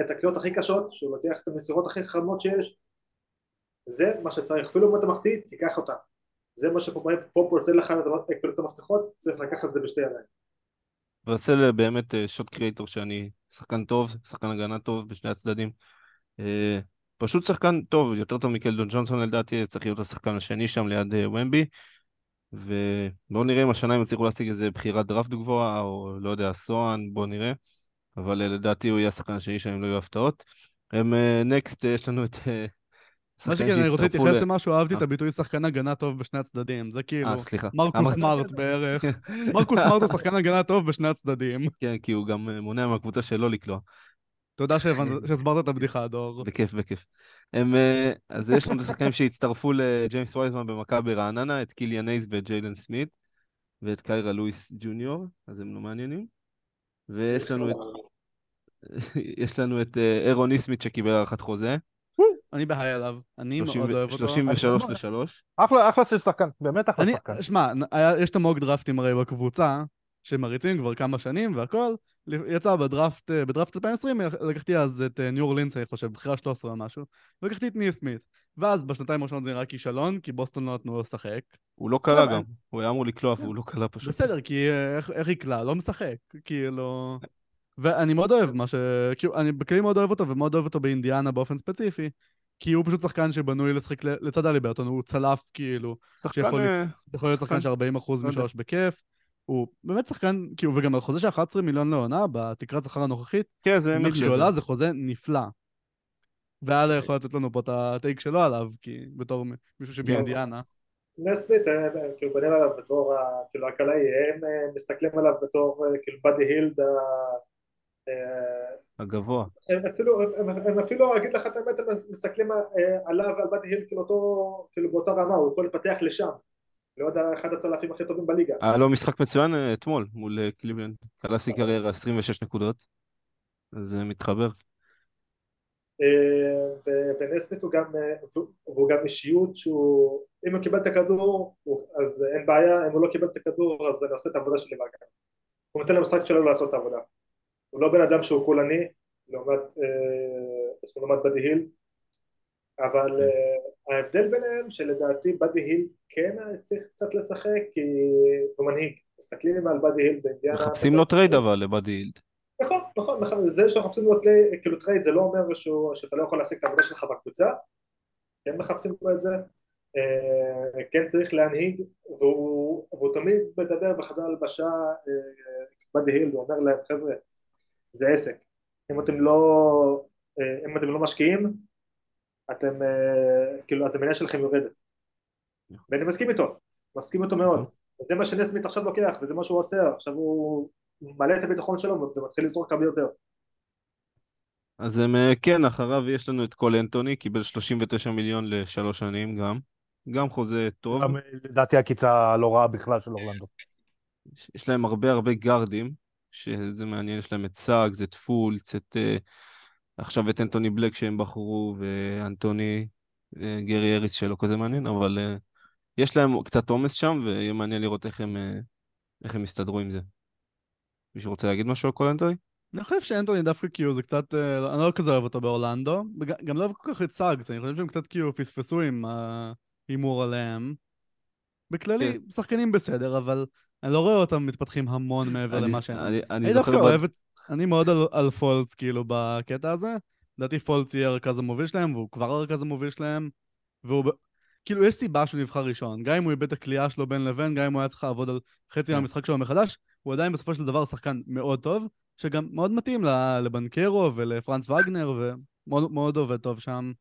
את, הקליעות הכי קשות, שהוא לוקח את המסירות הכי חכמות שיש זה מה שצריך, אפילו אם אתה מחטיא, תיקח אותה זה מה שפופ אוהב, פופ נותן לך את המפתחות, צריך לקחת את זה בשתי ידיים ורסל באמת שוט קריאטור שאני שחקן טוב, שחקן הגנה טוב בשני הצדדים. אה, פשוט שחקן טוב, יותר טוב מקלדון ג'ונסון לדעתי, צריך להיות השחקן השני שם ליד אה, ומבי. ובואו נראה אם השנה הם יצליחו להשיג איזה בחירת דראפט גבוהה, או לא יודע, סואן, בואו נראה. אבל אה, לדעתי הוא יהיה השחקן השני שם אם לא יהיו הפתעות. הם נקסט, יש לנו את... מה שכן, אני רוצה להתייחס למשהו, אהבתי את הביטוי שחקן הגנה טוב בשני הצדדים. זה כאילו, מרקוס סמארט בערך. מרקוס סמארט הוא שחקן הגנה טוב בשני הצדדים. כן, כי הוא גם מונע מהקבוצה שלו לקלוע. תודה שהסברת את הבדיחה, דור. בכיף, בכיף. הם, אה, אז יש לנו את השחקנים שהצטרפו לג'יימס וייזמן במכבי רעננה, את קיליאן הייז ואת ג'יילן סמית, ואת קיירה לואיס ג'וניור, אז הם לא מעניינים. ויש לנו את... יש לנו את אה, אהרון נסמית' שקיבל הארכת חוזה. אני ב high עליו, אני מאוד אוהב אותו. 33 ל-3. אחלה, אחלה של שחקן, באמת אחלה שחקן. שמע, יש את המוג דרפטים הרי בקבוצה, שמריצים כבר כמה שנים והכל, יצא בדראפט, אה, בדראפט 2020, לקחתי אז את ניו אה, אורלינס, אני חושב, בחירה 13 או משהו, ולקחתי את ניו סמית. ואז בשנתיים הראשונות זה נראה כישלון, כי בוסטון לא נתנו לו לשחק. הוא לא קלע גם, הוא היה אמור לקלוע והוא לא קלע פשוט. בסדר, כי אה, איך, איך יקלע? לא משחק, כאילו... ואני מאוד אוהב מה ש... כאילו, אני בכלי מאוד אוהב אותו, ומאוד אוהב אותו באינדיאנה באופן ספציפי, כי הוא פשוט שחקן שבנוי לשחק לצד אליברטון, הוא צלף כאילו, שחקן... שיכול להיות שחקן של 40% לא משלוש בכיף. הוא באמת שחקן, כאילו, וגם על חוזה של 11 מיליון לעונה, בתקרת שכר הנוכחית, כן, זה מיד שעולה, זה חוזה נפלא. ואללה יכול לתת לנו פה את הטייק שלו עליו, כי בתור מישהו שבאינדיאנה. נסמית, אה, כאילו בנים עליו בתור, כאילו הקלעי, הם אה, מסתכלים עליו בתור אה, כאילו באדי הילד הגבוה. הם אפילו, הם, הם אפילו, אגיד לך את האמת, הם מסתכלים עליו ועל באדי הילד כאילו אותו, כאילו באותה רמה, הוא יכול לפתח לשם. לא יודע, אחד הצלפים הכי טובים בליגה. היה לו משחק מצוין אה, אתמול מול אה, קליבלנד. קלאסי קריירה 26 נקודות, אז זה מתחבר. אה, ונסמית הוא גם, והוא גם אישיות שהוא, אם הוא קיבל את הכדור, אז אין בעיה, אם הוא לא קיבל את הכדור, אז אני עושה את העבודה שלי בהגנה. הוא נותן למשחק שלו לעשות את העבודה. הוא לא בן אדם שהוא קולני, לעומת, לעומת בדי הילד, אבל ההבדל ביניהם שלדעתי באדי הילד כן צריך קצת לשחק כי הוא מנהיג, מסתכלים על באדי הילד באינדיאנה מחפשים לו trade אבל לבאדי הילד. נכון, נכון, נכון, זה שמחפשים לו כאילו trade זה לא אומר שהוא, שאתה לא יכול להפסיק את העבודה שלך בקבוצה. כן מחפשים לו את זה. אה, כן צריך להנהיג והוא, והוא תמיד מדבר בחדר הלבשה אה, באדי הילד, הוא אומר להם חבר'ה זה עסק אם אתם לא, אה, אם אתם לא משקיעים אתם, אה, כאילו, אז המניה שלכם יורדת. ואני מסכים איתו, מסכים איתו מאוד. זה מה שנסמית עכשיו לוקח, וזה מה שהוא עושה, עכשיו הוא מעלה את הביטחון שלו ומתחיל לזרוק הרבה יותר. אז הם, אה, כן, אחריו יש לנו את קול אנטוני, קיבל 39 מיליון לשלוש שנים גם. גם חוזה טוב. גם לדעתי הקיצה לא רעה בכלל של אורלנדו. יש להם הרבה הרבה גארדים, שזה מעניין, יש להם את סאגס, את פולץ, את... Uh, עכשיו את אנטוני בלק שהם בחרו, ואנטוני, אה, גרי אריס שלא כזה מעניין, אבל uh, יש להם קצת עומס שם, ויהיה מעניין לראות איך הם, איך הם יסתדרו עם זה. מישהו רוצה להגיד משהו על כל אנטוני? אני חושב שאנטוני דווקא כאילו זה קצת, אני לא כזה אוהב אותו באורלנדו, גם לא אוהב כל כך את סאגס, אני חושב שהם קצת כאילו פספסו עם ההימור עליהם. בכללי, כן. שחקנים בסדר, אבל אני לא רואה אותם מתפתחים המון מעבר למה שהם. אני, אני, אני דווקא אוהב את... אני מאוד על, פולץ כאילו בקטע הזה. לדעתי פולץ יהיה הרכז המוביל שלהם, והוא כבר הרכז המוביל שלהם, והוא... כאילו, יש סיבה שהוא נבחר ראשון. גם אם הוא איבד את הכלייה שלו בין לבין, גם אם הוא היה צריך לעבוד על חצי כן. מהמשחק שלו מחדש, הוא עדיין בסופו של דבר שחקן מאוד טוב, שגם מאוד מתאים לבנקרו ולפרנץ וגנר, ומאוד עובד טוב שם.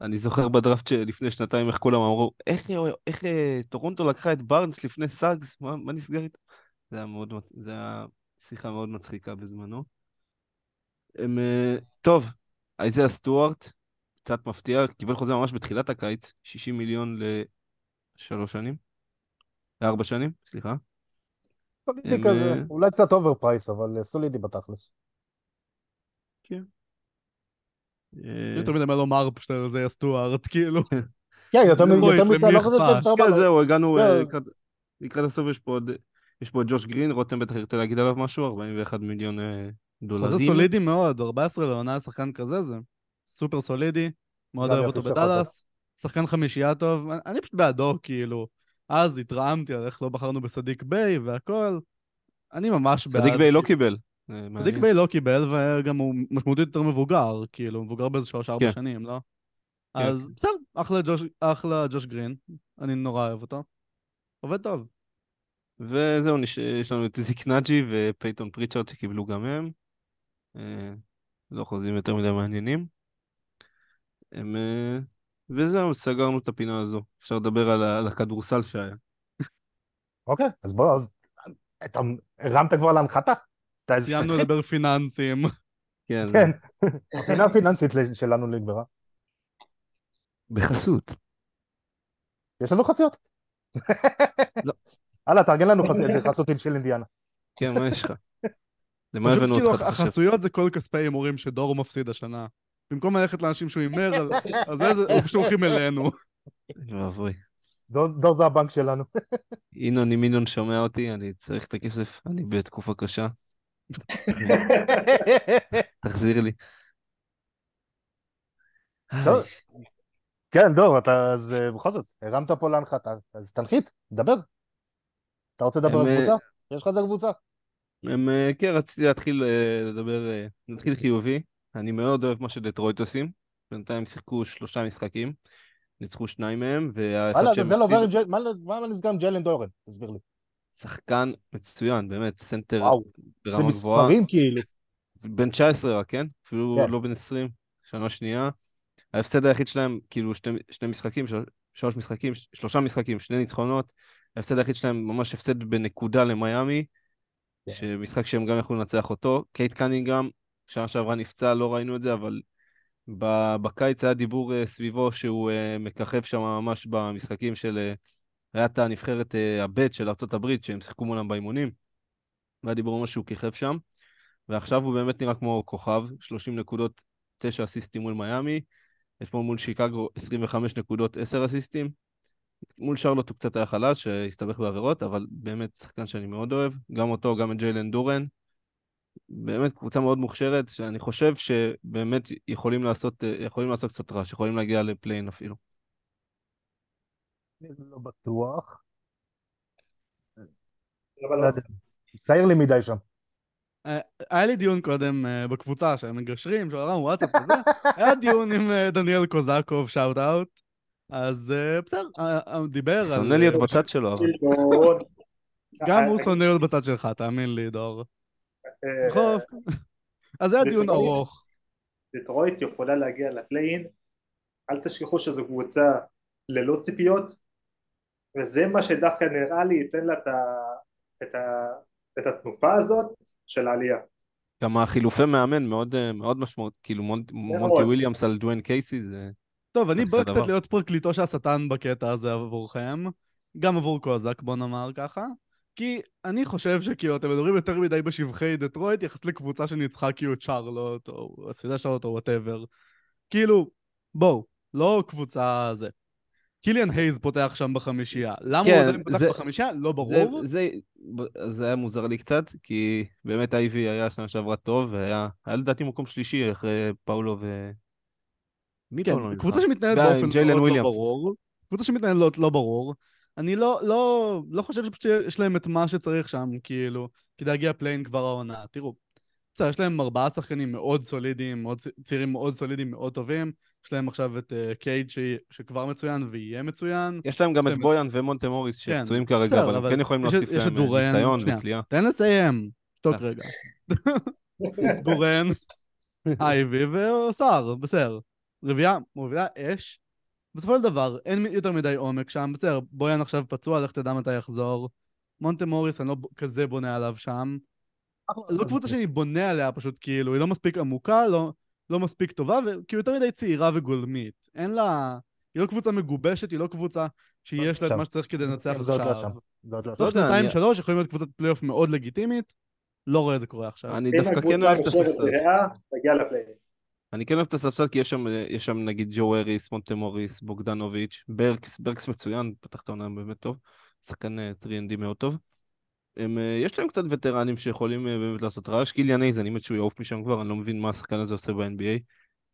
אני זוכר בדראפט שלפני שנתיים איך כולם אמרו, איך, איך אה, טורונטו לקחה את בארנס לפני סאגס, מה, מה נסגר איתו? זה היה מאוד, זה היה שיחה מאוד מצחיקה בזמנו. הם, אה, טוב, אייזיה סטוארט, קצת מפתיע, קיבל חוזה ממש בתחילת הקיץ, 60 מיליון לשלוש שנים, לארבע שנים, סליחה. סולידי כזה, אה, אולי קצת overprice, אבל סולידי בתכלס. כן. אני תמיד אומר לו מרפ שזה סטוארט, כאילו. כן, יותר מדי, לא חושב שאפשר... כן, זהו, הגענו לקראת הסוף, יש פה עוד... יש פה את ג'וש גרין, רותם בטח ירצה להגיד עליו משהו, 41 מיליון דולרים. חוזה סולידי מאוד, 14 לעונה לשחקן כזה זה סופר סולידי, מאוד אוהב אותו בדאלאס, שחקן חמישייה טוב, אני פשוט בעדו, כאילו. אז התרעמתי על איך לא בחרנו בצדיק ביי והכל. אני ממש בעד. צדיק ביי לא כי- קיבל. אה, צדיק מעניין. ביי לא קיבל, וגם הוא משמעותית יותר מבוגר, כאילו, הוא מבוגר באיזה שלוש-ארבע כן. שנים, לא? כן. אז בסדר, אחלה ג'וש, אחלה ג'וש גרין, אני נורא אוהב אותו. עובד טוב. וזהו, יש לנו את זיק נאג'י ופייתון פריצ'רד שקיבלו גם הם. אה, לא חוזים יותר מדי מעניינים. הם, אה, וזהו, סגרנו את הפינה הזו. אפשר לדבר על על הכדורסל שהיה. אוקיי, אז בוא, אז אתה הרמת כבר להנחתה? סיימנו לדבר פיננסים. כן, זה- כן, הפינה הפיננסית שלנו נגמרה. בחסות. יש לנו חסויות? לא. הלאה, תארגן לנו חסות של אינדיאנה. כן, מה יש לך? למה פשוט הבאנו כאילו אותך? אתה חושב? החסויות זה כל כספי הימורים שדור מפסיד השנה. במקום ללכת לאנשים שהוא הימר, אז זה- פשוט הולכים אלינו. אוי ואבוי. דור זה הבנק שלנו. ינון, אם ינון שומע אותי, אני צריך את הכסף, אני בתקופה קשה. תחזיר לי. כן, דור, אתה, אז אה, בכל זאת, הרמת פה להנחתה, אז תנחית, דבר. אתה רוצה לדבר על אה, קבוצה? יש לך איזה קבוצה? הם, אה, כן, רציתי להתחיל לדבר, נתחיל חיובי. אני מאוד אוהב מה שדטרויט עושים. בינתיים שיחקו שלושה משחקים, ניצחו שניים מהם, והאחד שהם לא הפסידו, מה נסגר עם ג'לן דורן? תסביר לי. שחקן מצוין, באמת, סנטר וואו, זה ברמה גבוהה. מספרים כאילו. בן 19 רק, כן? אפילו כן. לא בן 20, שנה שנייה. ההפסד היחיד שלהם, כאילו שני, שני משחקים, של- שלוש משחקים, שלושה משחקים, שני ניצחונות. ההפסד היחיד שלהם ממש הפסד בנקודה למיאמי, כן. שמשחק שהם גם יכלו לנצח אותו. קייט קנינגהם, שנה שעברה נפצע, לא ראינו את זה, אבל בקיץ היה דיבור אה, סביבו שהוא אה, מככב שם ממש במשחקים של... אה, היה את הנבחרת אה, הבט של ארה"ב, שהם שיחקו מולם באימונים. והיה דיבור ממש שהוא כיכב שם. ועכשיו הוא באמת נראה כמו כוכב, 30 נקודות, 9 אסיסטים מול מיאמי, פה מול שיקגו 25 נקודות, 10 אסיסטים. מול שרלוט הוא קצת היה חלש, שהסתבך בעבירות, אבל באמת שחקן שאני מאוד אוהב, גם אותו, גם את ג'יילן דורן. באמת קבוצה מאוד מוכשרת, שאני חושב שבאמת יכולים לעשות, יכולים לעשות קצת רעש, יכולים להגיע לפליין אפילו. לא בטוח. לא? יודע. צעיר לי מדי שם. היה לי דיון קודם אה, בקבוצה של המגשרים, של הרם וואטסאפ וזה, היה דיון עם אה, דניאל קוזקוב, shout out. אז אה, בסדר, אה, אה, דיבר על... שונא להיות בצד שלו, אבל כאילו, גם הוא אה, שונא להיות בצד שלך, תאמין לי, דור. אה, נכון. אז זה היה דיון ארוך. דטרויט יכולה להגיע ל play-in, אל תשכחו שזו קבוצה ללא ציפיות, וזה מה שדווקא נראה לי ייתן לה את, ה, את, ה, את התנופה הזאת של העלייה. גם החילופי מאמן מאוד, אה, מאוד משמעות, כאילו מונט, מונטי וויליאמס על דוויין קייסי, זה... טוב, אני בא קצת. להיות פרקליטו של השטן בקטע הזה עבורכם. גם עבור קוזק, בוא נאמר ככה. כי אני חושב שכאילו אתם מדברים יותר מדי בשבחי דטרויט יחס לקבוצה שניצחה כאילו את שרלוט, או הפסידה שרלוט או whatever. כאילו, בואו, לא קבוצה זה. קיליאן הייז פותח שם בחמישייה. למה כן, הוא עדיין פותח זה- בחמישייה? לא זה, ברור. זה, זה היה מוזר לי קצת, כי באמת אייבי היה שנה שעברה טוב, והיה היה לדעתי מקום שלישי אחרי פאולו ו... מי פאולו כן, נבחר? קבוצה שמתנהלת באופן מאוד לא וויליאמס. ברור. קבוצה שמתנהלת לא ברור. אני לא, לא, לא חושב שפשוט יש להם את מה שצריך שם, כאילו, כדי להגיע play-in כבר העונה. תראו, בסדר, יש להם ארבעה שחקנים מאוד סולידיים, מאוד צעירים מאוד סולידיים, מאוד טובים. יש להם עכשיו את uh, קייד ש... שכבר מצוין ויהיה מצוין. יש להם גם את בויאן ומונטה מוריס כן, שפצועים כרגע, בסדר, אבל הם כן יכולים להוסיף להם אה, דורן, ניסיון. וקליעה. תן לסיים, שתוק אה. רגע. דורן, אייבי וסער, בסדר. רביעייה מובילה אש. בסופו של דבר, אין יותר מדי עומק שם, בסדר, בויאן עכשיו פצוע, לך תדע מתי יחזור. מונטה מוריס, אני לא כזה בונה עליו שם. לא קבוצה שאני בונה עליה פשוט, כאילו, היא לא מספיק עמוקה, לא, לא מספיק טובה, וכאילו יותר מדי צעירה וגולמית. אין לה... היא לא קבוצה מגובשת, היא לא קבוצה שיש לה את עכשיו. מה שצריך כדי לנצח זה עוד לא עכשיו. שם. זה עוד לא לא שם. שנתיים שלוש יכולים להיות קבוצת פלייאוף מאוד לגיטימית, לא רואה את זה קורה עכשיו. אני דווקא כן אוהב את הספסל. אני כן אוהב את הספסל כי יש שם, יש שם נגיד ג'ו האריס, מונטה מוריס, בוגדנוביץ', ברקס, ברקס מצוין, פתח את העונה באמת טוב, שחקן אה, 3ND מאוד טוב. הם, אה, יש להם קצת וטרנים שיכולים אה, באמת לעשות רעש, קיליאן הייז, אני מת שהוא יעוף משם כבר, אני לא מבין מה השחקן הזה עושה ב-NBA.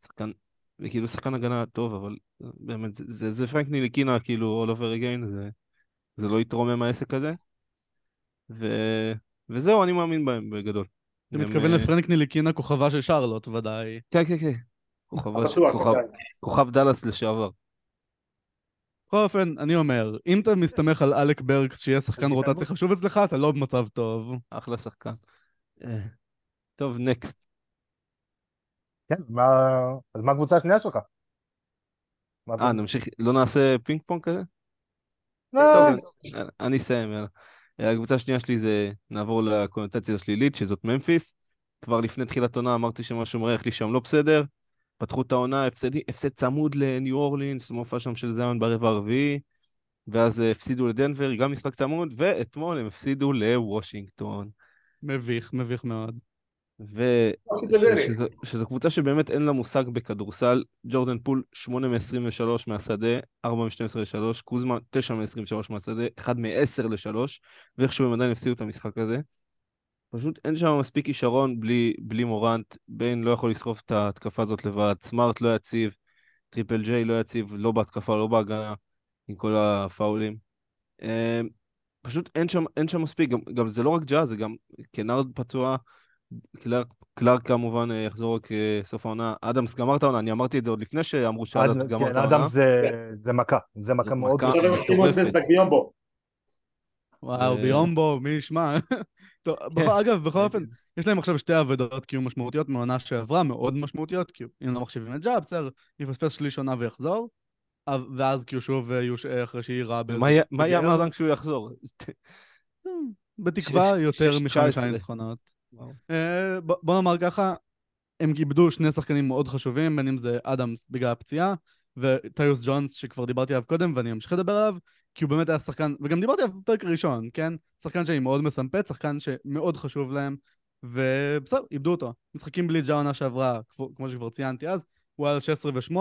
שחקן, וכאילו שחקן הגנה טוב, אבל אה, באמת, זה, זה, זה פרנק ניליקינה, כאילו, all over again, זה, זה לא יתרומם העסק הזה. ו, וזהו, אני מאמין בהם בגדול. אתה הם, מתכוון לפרנק ניליקינה, כוכבה של שרלוט, ודאי. כן, כן, כן. כן. כוכב דאלאס לשעבר. בכל אופן, אני אומר, אם אתה מסתמך על אלק ברקס שיהיה שחקן רוטציה חשוב אצלך, אתה לא במצב טוב. אחלה שחקן. אה, טוב, next. כן, מה... אז מה הקבוצה השנייה שלך? אה, נמשיך, לא נעשה פינג פונג כזה? טוב, אני- אני אסיים, יאללה. אה, הקבוצה השנייה שלי זה, נעבור לקונוטציה השלילית, שזאת ממפיס. כבר לפני תחילת עונה אמרתי שמשהו מריח לי שם לא בסדר. פתחו את העונה, הפסד, הפסד צמוד לניו אורלינס, מופע שם של זיון ברבע הרביעי, ואז אה, הפסידו לדנבר, גם משחק צמוד, ואתמול הם הפסידו לוושינגטון. מביך, מביך מאוד. אוקיי, ושזו קבוצה שבאמת אין לה מושג בכדורסל, ג'ורדן פול 8 מ-23 מהשדה, 4 מ-12 ל-3, קוזמה 9 מ-23 מהשדה, 1 מ-10 ל-3, ואיכשהו הם עדיין הפסידו את המשחק הזה. פשוט אין שם מספיק כישרון בלי, בלי מורנט, ביין לא יכול לסחוב את ההתקפה הזאת לבד, סמארט לא יציב, טריפל ג'יי לא יציב, לא בהתקפה, לא בהגנה, עם כל הפאולים. אה, פשוט אין שם, אין שם מספיק, גם, גם זה לא רק ג'אז, זה גם קנארד פצוע, קלארק, קלארק כמובן אה, יחזור רק אה, סוף העונה, אדמס גמר את העונה, אני אמרתי את זה עוד לפני שאמרו שאדמס אד- גמר כן, את העונה. אדם זה זה מכה, זה מכה מאוד מטורפת. וואו, אה, ביומבו, מי ישמע? טוב, בכל- אגב, בכל אופן, יש להם עכשיו שתי אבדות קיום משמעותיות מעונה שעברה, מאוד משמעותיות, כי אם לא מחשיבים את ג'אב, בסדר, יפספס שליש עונה ויחזור, ואז כאילו שוב אה, יושעה אחרי שהיא רעה באיזה... מה יהיה-. המאזן כשהוא יחזור? בתקווה יותר מחמישה 19. ניצחונות. אה, בוא נאמר ככה, הם איבדו שני שחקנים מאוד חשובים, בין אם זה אדמס בגלל הפציעה, וטיוס ג'ונס שכבר דיברתי עליו קודם ואני אמשיך לדבר עליו, כי הוא באמת היה שחקן, וגם דיברתי עליו בפרק הראשון, כן? שחקן שאני מאוד מסמפת, שחקן שמאוד חשוב להם, ובסדר, איבדו אותו. משחקים בלי ג'ה עונה שעברה, כמו- שכבר ציינתי אז, הוא היה על 16 ו-8,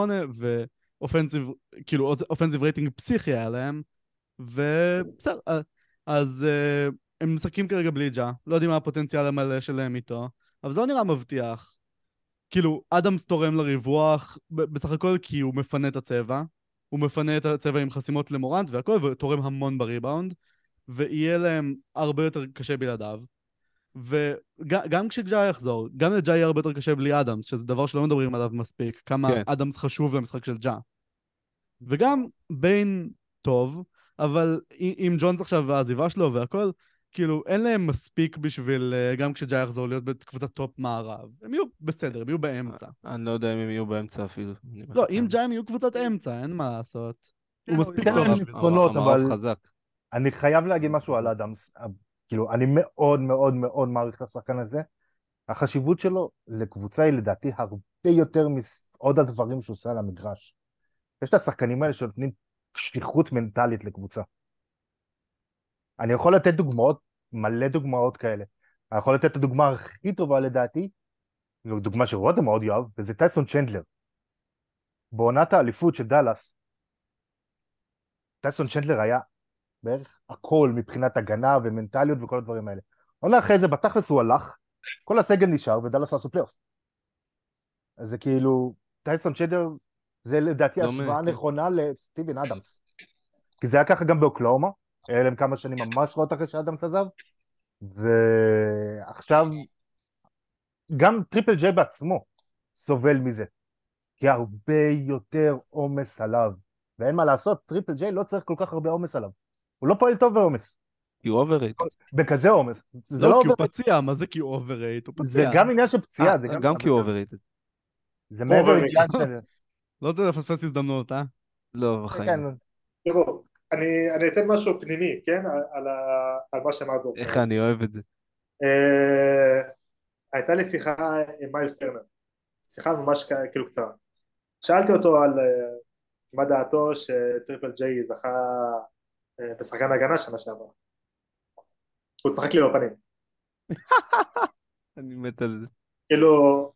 ו offensive, כאילו offensive rating פסיכי היה להם, ובסדר, אז אה, הם משחקים כרגע בלי ג'ה, לא יודעים מה הפוטנציאל המלא שלהם איתו, אבל זה לא נראה מבטיח. כאילו, אדמס תורם לריווח, בסך הכל כי הוא מפנה את הצבע, הוא מפנה את הצבע עם חסימות למורנט והכל, ותורם המון בריבאונד, ויהיה להם הרבה יותר קשה בלעדיו. וגם כשג'ה יחזור, גם לג'ה יהיה הרבה יותר קשה בלי אדמס, שזה דבר שלא מדברים עליו מספיק, כמה כן. אדמס חשוב למשחק של ג'ה. וגם ביין טוב, אבל עם ג'ונס עכשיו והעזיבה שלו והכל, כאילו, אין להם מספיק בשביל, אה, גם כשג'ה יחזור, להיות בקבוצת top מערב. הם יהיו בסדר, הם יהיו באמצע. אני לא יודע אם הם יהיו באמצע אפילו. לא. אם ג'ה הם יהיו קבוצת אמצע, אין מה לעשות. הוא כן, מספיק טוב להם בשביל אבל- חזק. אני חייב להגיד משהו על אדמס, כאילו, אני מאוד מאוד מאוד מעריך את השחקן הזה. החשיבות שלו לקבוצה היא לדעתי הרבה יותר מעוד הדברים שהוא עושה על המגרש. יש את השחקנים האלה שנותנים שליחות מנטלית לקבוצה. אני יכול לתת דוגמאות, מלא דוגמאות כאלה. אני יכול לתת את הדוגמה הכי טובה לדעתי, זו דוגמה שרותם מאוד יאהב, וזה טייסון צ'נדלר. בעונת האליפות של דאלאס, טייסון צ'נדלר היה בערך הכל מבחינת הגנה ומנטליות וכל הדברים האלה. עונה אחרי זה, בתכלס הוא הלך, כל הסגל נשאר ודאלאס לא עשו פלייאוף. אז זה כאילו, טייסון צ'נדלר זה לדעתי דומה, השוואה. נכונה לסטיבן אדמס. כי זה היה ככה גם באוקלהומה, היה להם כמה שנים ממש רעות אחרי שאדמס עזב, ועכשיו גם טריפל ג'יי בעצמו סובל מזה, כי הרבה יותר עומס עליו, ואין מה לעשות, טריפל ג'יי לא צריך כל כך הרבה עומס עליו, הוא לא פועל טוב בעומס, כי הוא אוברייט. בכזה עומס, זה לא, לא כי הוא פציע, מה זה כי הוא overrated? הוא זה פציע. גם עניין של פציעה, זה גם כי הוא אוברייט. זה מעבר. לעניין של... לא תפספס הזדמנות, אה? לא, בחיים. כן. תראו, אני אני אתן משהו פנימי, כן? על- על ה- על מה שאמרנו. איך אני אוהב את זה. אה, הייתה לי שיחה עם מיילס טרנר, שיחה ממש כאילו קצרה. שאלתי אותו על אה, מה דעתו שטריפל ג'יי זכה אה, בשחקן הגנה שנה שעברה. הוא צחק לי בפנים. אני מת על זה. כאילו,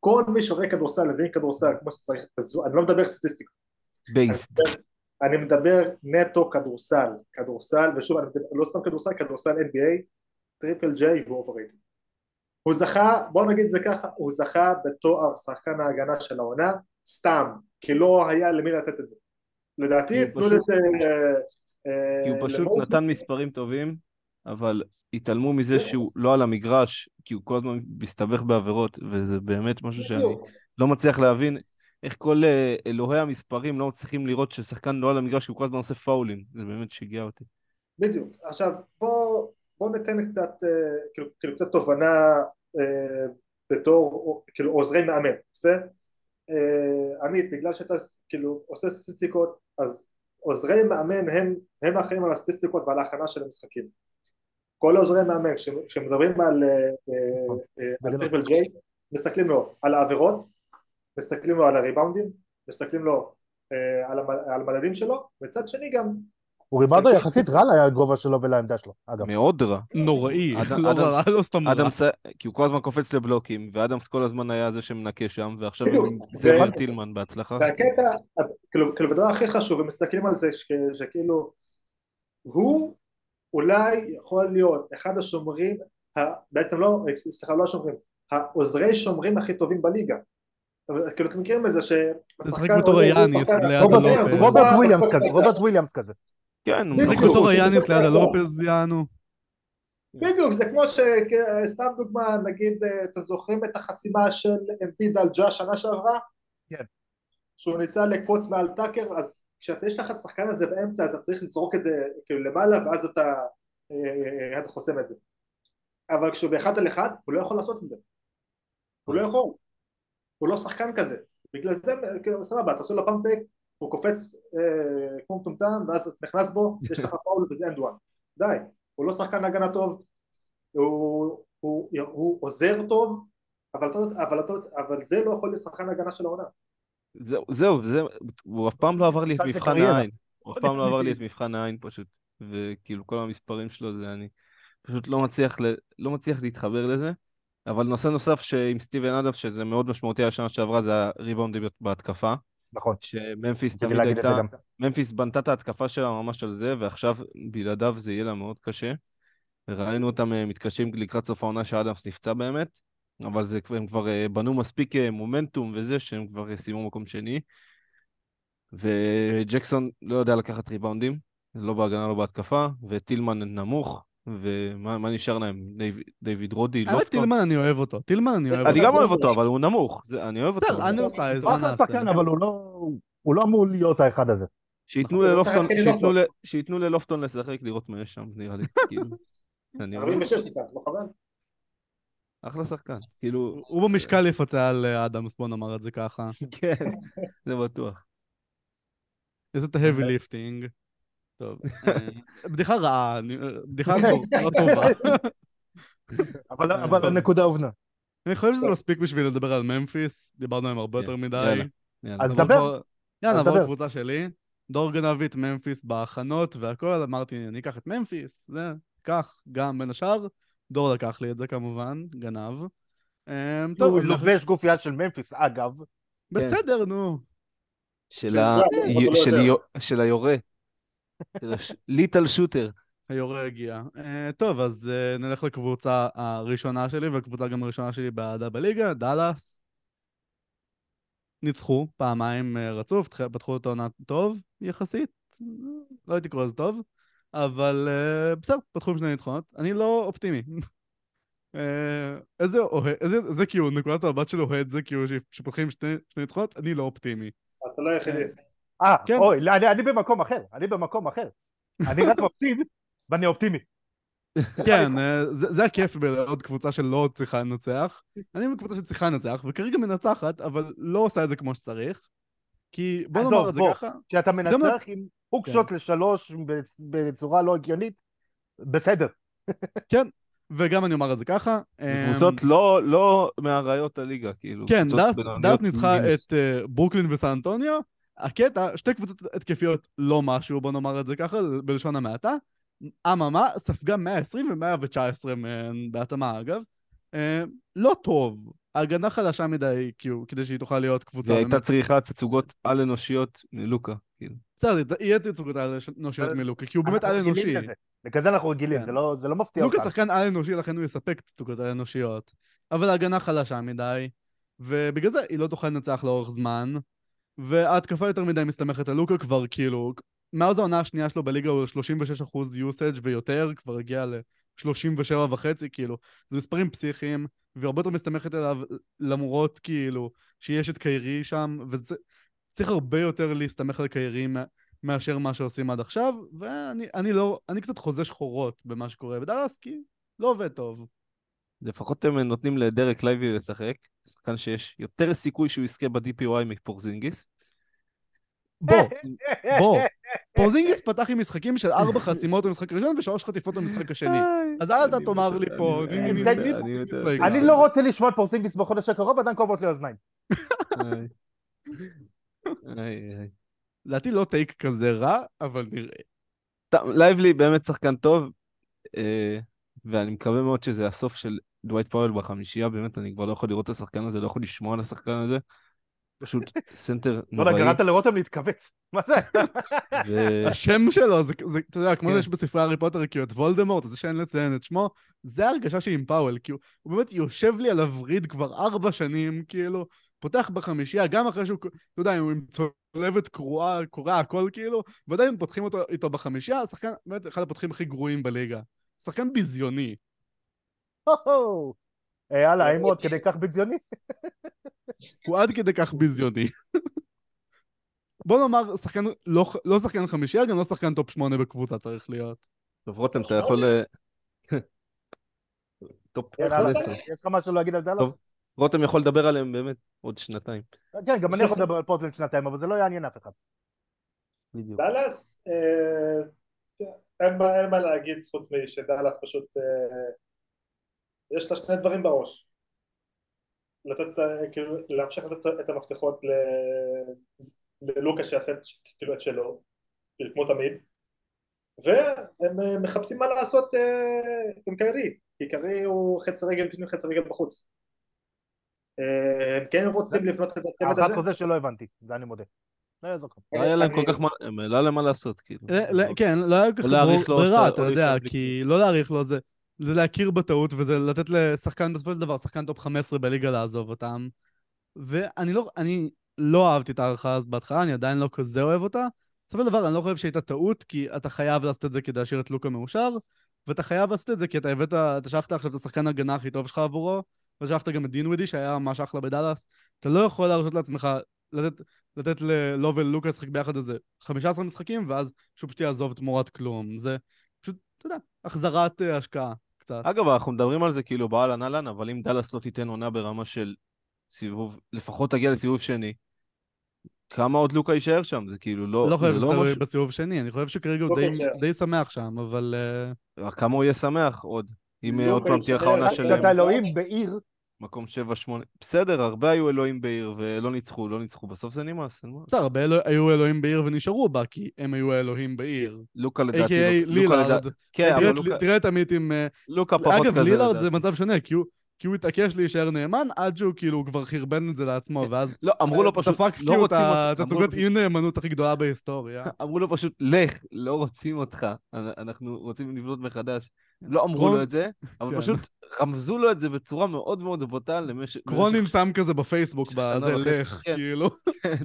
כל מי שרואה כדורסל, מבין כדורסל כמו שצריך, אז אני לא מדבר סטטיסטיקה, בייסט. אני מדבר נטו כדורסל, כדורסל, ושוב, אני מדבר, לא סתם כדורסל, כדורסל NBA, טריפל ג'יי הוא overrated. הוא זכה, בוא נגיד את זה ככה, הוא זכה בתואר שחקן ההגנה של העונה, סתם, כי לא היה למי לתת את זה. לדעתי, תנו פשוט- לזה... אה, כי הוא אה, פשוט למורטון. נתן מספרים טובים, אבל התעלמו מזה שהוא לא על המגרש, כי הוא כל הזמן מסתבך בעבירות, וזה באמת משהו שאני. לא מצליח להבין איך כל אה, אלוהי המספרים לא מצליחים לראות ששחקן לא על המגרש, כי הוא כל הזמן עושה פאולים. זה באמת שיגע אותי. בדיוק. עכשיו, בוא, בוא ניתן קצת, אה, כאילו, כאילו קצת תובנה אה, בתור כאילו עוזרי מאמן, בסדר? אה, עמית, בגלל שאתה כאילו עושה סטטיסטיקות, אז עוזרי מאמן הם, הם האחראים על הסטטיסטיקות ועל ההכנה של המשחקים. כל עוזרי מאמן, כש- כשמדברים על אה, על טריפל ג'יי, מסתכלים לו על העבירות, מסתכלים לו על הריבאונדים, מסתכלים לו אה, על המ- על המדדים שלו, מצד שני גם הוא ריבאונדר יחסית רע לגובה שלו ולעמדה שלו, אגב. מאוד רע. נוראי, אדם- לא רע, לא סתם רע. כי הוא כל הזמן קופץ לבלוקים, ואדמס כל הזמן היה זה שמנקה שם, ועכשיו בדיוק. עם זבר ו- טילמן בהצלחה. והקטע, כאילו, כאילו, הדבר הכי חשוב, הם מסתכלים על זה שכ- שכאילו, הוא אולי יכול להיות אחד השומרים, בעצם לא, סליחה, לא השומרים, העוזרי שומרים הכי טובים בליגה. אבל, כאילו, אתם מכירים את זה שהשחקן בתור היאניס שחקן- ליד רוברט- הלופז. רוברט וויליאמס כזה, רוברט וויליאמס כזה. כן, הוא בדיוק. משחק בתור היאניס ליד הלופז, יענו. בדיוק, זה כמו שסתם דוגמה, נגיד, אה, אתם זוכרים את החסימה של אמביד על ג'ה שנה שעברה? כן. שהוא ניסה לקפוץ מעל טאקר, אז כשיש לך את השחקן הזה באמצע, אז אתה צריך לזרוק את זה כאילו למעלה, ואז אתה, אה, אתה חוסם את זה. אבל כשהוא באחד על אחד, הוא לא יכול לעשות את זה. הוא לא יכול. הוא לא שחקן כזה. בגלל זה, כאילו, סבבה, אתה עושה לו pump fake, הוא קופץ אה, כמו מטומטם, ואז אתה נכנס בו, יש לך פאול וזה and one. די. הוא לא שחקן הגנה טוב, הוא, הוא, הוא עוזר טוב, אבל, לא- אבל, אתה לא- אבל זה לא יכול להיות שחקן הגנה של העונה. זהו, זהו, זה, הוא אף פעם לא עבר לי את מבחן. העין. הוא אף פעם לא עבר לי את מבחן העין פשוט. וכאילו כל המספרים שלו זה אני פשוט לא מצליח, ל, לא מצליח להתחבר לזה. אבל נושא נוסף שעם סטיבן אדם, שזה מאוד משמעותי השנה שעברה, זה הריבאונדים בהתקפה. נכון. שממפיס תמיד הייתה. ממפיס בנתה את ההתקפה שלה ממש על זה, ועכשיו בלעדיו זה יהיה לה מאוד קשה. ראינו אותם אה, מתקשים לקראת סוף העונה שאדמס נפצע באמת, אבל זה, הם כבר אה, בנו מספיק אה, מומנטום וזה, שהם כבר סיימו מקום שני. וג'קסון לא יודע לקחת ריבאונדים, לא בהגנה, לא בהתקפה, וטילמן נמוך, ומה מה נשאר להם? דיוויד רודי, האמת, לופטון? טילמן אני אוהב אותו. טילמן אני אוהב אני אותו. גם אוהב אותו, אבל הוא נמוך, זה, אני אוהב אותו. בסדר, undersized, מה נעשה? שחקן, אבל הוא לא... הוא לא אמור להיות האחד הזה. שייתנו ללופטון, שחקן שייתנו לופטון. ל- שייתנו ללופטון לשחק, לראות מה יש שם, נראה לי, כאילו. אני אומר, 46 טיפה, לא חבל? אחלה שחקן, כאילו, הוא בממשקל יפצה על אה, אדמס, בוא נאמר את זה ככה. כן, זה בטוח. יעשה את ה-heavy lifting. טוב. אה, בדיחה רעה, אני- בדיחה לא לא טובה. אבל אה. הנקודה הובנה. אני חושב שזה מספיק בשביל לדבר על ממפיס, דיברנו עליהם הרבה יותר מדי. אז דבר. יאללה, נעבור. לקבוצה שלי. דור גנב את ממפיס בהכנות והכל, אמרתי, אני אקח את ממפיס, זה, קח, גם בין השאר. דור לקח לי את זה כמובן, גנב. אמ, טוב, הוא לובש גופייה של ממפיס, אגב. בסדר, נו. של אבל לא של היורה. ליטל שוטר. היורה הגיע. Uh, טוב, אז uh, נלך לקבוצה הראשונה שלי, והקבוצה גם הראשונה שלי באהדה בליגה, דאלאס. ניצחו פעמיים uh, רצוף, תח- פתחו את העונה טוב יחסית, לא הייתי קורא לזה טוב, אבל uh, בסדר, פתחו עם שני ניצחונות. אני לא אופטימי. uh, איזה אוהד, איזה, זה כאילו, נקודת המבט של אוהד זה כאילו שפותחים שני, שני ניצחונות, אני לא אופטימי. אתה לא היחידי. אה, כן. אוי, לא, אני אני במקום אחר, אני במקום אחר. אני רק מפסיד, ואני אופטימי. כן, אה, זה, זה הכיף בעוד קבוצה שלא צריכה לנצח. אני בקבוצה שצריכה לנצח, וכרגע מנצחת, אבל לא עושה את זה כמו שצריך. כי בוא נאמר את זה בוא. ככה, כשאתה גם- מנצח עם הוק כן. שוט לשלוש בצ- בצורה לא הגיונית, בסדר. וגם אני אומר את זה ככה. אמ, קבוצות לא, לא מאריות הליגה, כאילו. כן, דאס, ניצחה. את אה, ברוקלין וסן אנטוניו. הקטע, שתי קבוצות התקפיות לא משהו, בוא נאמר את זה ככה, בלשון המעטה. אממה, ספגה 120 ו-119 מהן, בהתאמה אגב. אה, לא טוב. ההגנה חלשה מדי, כאילו, כדי שהיא תוכל להיות קבוצה והייתה באמת צריכה תצוגות על-אנושיות מלוקה, כאילו. בסדר, יהיה תצוגות על-אנושיות מלוקה, כי הוא באמת על-אנושי. לזה. בגלל זה אנחנו רגילים, כן. זה לא- זה לא מפתיע לוקה אותנו. שחקן על-אנושי, לכן הוא יספק תצוגות על-אנושיות. אבל ההגנה חלשה מדי, ובגלל זה היא לא תוכל לנצח לאורך זמן, וההתקפה יותר מדי מסתמכת על לוקה כבר, כאילו, מאז העונה השנייה שלו בליגה הוא 36% usage ויותר, כבר הגיע ל-37 וחצי, כאילו. זה מספרים פסיכיים, והרבה יותר מסתמכת עליו למרות כאילו שיש את קיירי שם, וזה... צריך הרבה יותר להסתמך על קיירי מאשר מה שעושים עד עכשיו, ואני אני לא, אני קצת חוזה שחורות במה שקורה בדאלאס, כי לא עובד טוב. לפחות הם נותנים לדרק לייבלי לשחק, שחקן שיש יותר סיכוי שהוא יזכה ב- DPOY מפורזינגיס. בוא, בוא, פורזינגיס פתח עם משחקים של ארבע חסימות במשחק הראשון ושלוש חטיפות במשחק השני. אז אל אתה תאמר לי פה, אני לא רוצה לשמוע את פורזינגיס בחודש הקרוב, עדיין כואבות לי אוזניים. לדעתי לא take כזה רע, אבל נראה. לייבלי באמת שחקן טוב, אה, ואני מקווה מאוד שזה הסוף של דווייט פאוול בחמישייה, באמת, אני כבר לא יכול לראות את השחקן הזה, לא יכול לשמוע על השחקן הזה. פשוט סנטר נוראי. לא יודע, גרמת לרותם להתכווץ. מה זה? השם שלו, זה, אתה יודע, כמו שיש בספרי הארי פוטר, כאילו את וולדמורט, אז שאין לציין את שמו, זה ההרגשה שלי עם פאוול, כי הוא באמת יושב לי על הווריד כבר ארבע שנים, כאילו, פותח בחמישייה, גם אחרי שהוא, אתה יודע, הוא עם צולבת קרועה, קורע הכל כאילו, ועדיין פותחים אותו איתו בחמישייה, השחקן, באמת, אחד הפותחים הכי גרועים בליגה. שחקן ביזיוני. אה, יאללה, האם הוא עד כדי כך ביזיוני? הוא עד כדי כך ביזיוני. בוא נאמר, שחקן, לא, לא שחקן חמישייה, גם לא שחקן טופ שמונה בקבוצה צריך להיות. טוב, רותם, אתה יכול... אה, טופ 15. יש לך משהו להגיד על דאלאס? טוב, רותם יכול לדבר עליהם באמת עוד שנתיים. כן, גם אני יכול לדבר על פורטלנד שנתיים, אבל זה לא יעניין אף אחד. בדיוק. דאלאס, אה, אין מה להגיד חוץ משדאלאס פשוט יש לה שני דברים בראש לתת, כאילו, להמשיך לתת את המפתחות ללוקה שיעשה כאילו את שלו, כאילו כמו תמיד והם מחפשים מה לעשות אה, עם קיירי, כי קיירי הוא חצי רגל פנים חצי רגל בחוץ אה, הם כן רוצים לבנות את הצוות הזה? האחת חוזה שלא הבנתי, זה אני מודה. לא יעזור לך. לא היה להם כל כך מה, לא היה להם מה לעשות, כאילו. כן, לא היה כל כך ברירה, אתה יודע, כי לא להעריך לו זה. זה להכיר בטעות וזה לתת לשחקן, בסופו של דבר, שחקן טופ 15 בליגה לעזוב אותם. ואני לא, אני לא אהבתי את ההארכה הזאת בהתחלה, אני עדיין לא כזה אוהב אותה. בסופו של דבר, אני לא חושב שהייתה טעות, כי אתה חייב לעשות את זה כדי להשאיר את לוקה מאושר, ואתה חייב לעשות את זה כי אתה הבאת, אתה שלחת עכשיו את השחקן הגנה הכי טוב שלך עבורו, ושלחת גם את דין ווידי שהיה ממש אחלה בדאלאס. אתה לא יכול להרשות לעצמך לתת, לתת ללו ולוקה לשחק ביחד איזה 15 משחקים, ואז שהוא פשוט יעזוב תמורת כלום. זה פשוט, אתה יודע, החזרת uh, השקעה. קצת. אגב, אנחנו מדברים על זה כאילו באהלן אהלן, אבל אם דאלאס לא תיתן עונה ברמה של סיבוב, לפחות תגיע לסיבוב שני, כמה עוד לוקה יישאר שם? זה כאילו לא... לא חושב שזה תלוי מש... בסיבוב שני, אני חושב שכרגע הוא די, די שמח שם, אבל... אה, כמה הוא יהיה שמח עוד? אם עוד פעם תהיה לך עונה שלהם. כשאתה אלוהים בעיר, מקום 7-8, בסדר, הרבה היו אלוהים בעיר ולא ניצחו, לא ניצחו, בסוף זה נמאס, אין מה. בסדר, הרבה היו אלוהים בעיר ונשארו בה, כי הם היו האלוהים בעיר. לוקה לדעתי, A.K.A. לילארד. כן, אבל לוקה... תראה את עמית עם... אה, לוקה פחות כזה. אגב, לילארד זה מצב שונה, כי הוא... כי הוא התעקש להישאר נאמן עד שהוא כאילו כבר חרבן את זה לעצמו ואז לא אמרו לו פשוט דפק לא רוצים אותך את הצוגת אי נאמנות הכי גדולה בהיסטוריה אמרו לו פשוט לך לא רוצים אותך אנחנו רוצים לבנות מחדש לא אמרו לו את זה אבל כן. פשוט רמזו לו את זה בצורה מאוד מאוד בוטה למשך... קרונין שם כזה בפייסבוק, בזה לך, כן. כאילו. כן.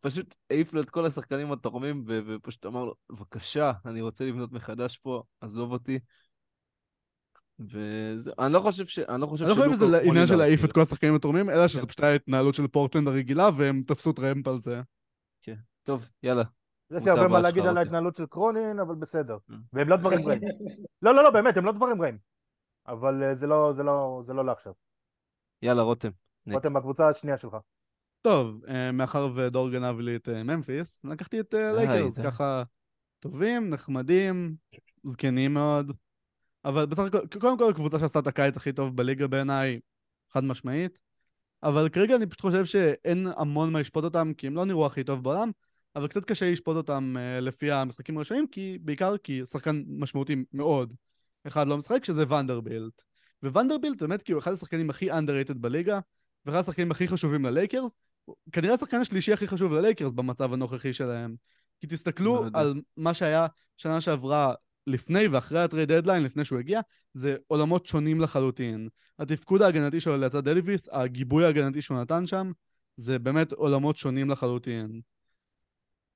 פשוט העיף לו את כל השחקנים התורמים, ופשוט אמר לו, בבקשה, אני רוצה לבנות מחדש פה, עזוב אותי. וזה, אני לא חושב ש... אני לא חושב אני לא חושב שזה עניין של להעיף את כל השחקנים התורמים, אלא שזה כן. פשוט ההתנהלות של פורטלנד הרגילה, והם תפסו טרמפ על זה. כן, טוב, יאללה. יש לי הרבה מה להגיד על ההתנהלות של קרונין, אבל בסדר. והם לא דברים רעים. לא, לא, לא, באמת, הם לא דברים רעים. אבל אה, זה לא, זה לא, זה לא לעכשיו. יאללה, רותם. רותם, הקבוצה השנייה שלך. טוב, אה, מאחר ודור גנב לי את אה, ממפיס, לקחתי את לייקרס, ככה טובים, נחמדים, זקנים מאוד, אבל בסך הכל, קודם כל הקבוצה שעשתה את הקיץ הכי טוב בליגה בעיניי, חד משמעית, אבל כרגע אני פשוט חושב שאין המון מה לשפוט אותם, כי הם לא נראו הכי טוב בעולם, אבל קצת קשה לשפוט אותם לפי המשחקים הראשונים, כי בעיקר כי שחקן משמעותי מאוד אחד לא משחק, שזה ונדרבילט. וונדרבילט באמת כאילו אחד השחקנים הכי underrated בליגה, ואחד השחקנים הכי חשובים ללייקרס, כנראה השחקן השלישי הכי חשוב ללייקרס במצב הנוכחי שלהם. כי תסתכלו על מה שהיה שנה שעברה לפני ואחרי ה trade deadline, לפני שהוא הגיע, זה עולמות שונים לחלוטין. התפקוד ההגנתי שלו לצד דייוויס, הגיבוי ההגנתי שהוא נתן שם, זה באמת עולמות שונים לחלוטין.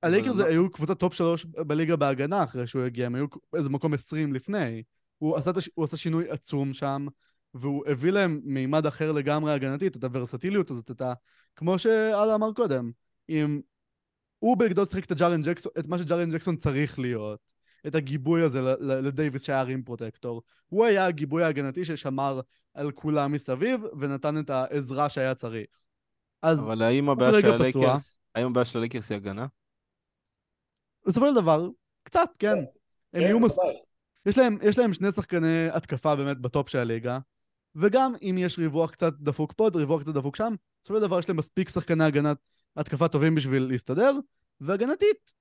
הלייקרס אבל- היו קבוצת טופ שלוש בליגה בהגנה אחרי שהוא הגיע, הם היו איזה מקום 20 לפני. הוא עשה, הוא עשה שינוי עצום שם, והוא הביא להם מימד אחר לגמרי הגנתית, את הוורסטיליות הזאת, את ה... כמו שאלה אמר קודם, אם הוא בגדול שיחק את ג'קסון, את מה שג'ארן ג'קסון צריך להיות, את הגיבוי הזה ל- ל- לדייוויס שהיה rim protector. הוא היה הגיבוי ההגנתי ששמר על כולם מסביב, ונתן את העזרה שהיה צריך. אז אבל האם הבעיה של פצוע. הלייקרס, האם הבעיה של הלייקרס היא הגנה? בסופו של דבר, קצת, כן. הם יהיו מס... בוודאי. יש להם, יש להם שני שחקני התקפה באמת בטופ של הליגה, וגם אם יש ריווח קצת דפוק פה, ריווח קצת דפוק שם, בסופו של דבר יש להם מספיק שחקני הגנת התקפה טובים בשביל להסתדר, והגנתית,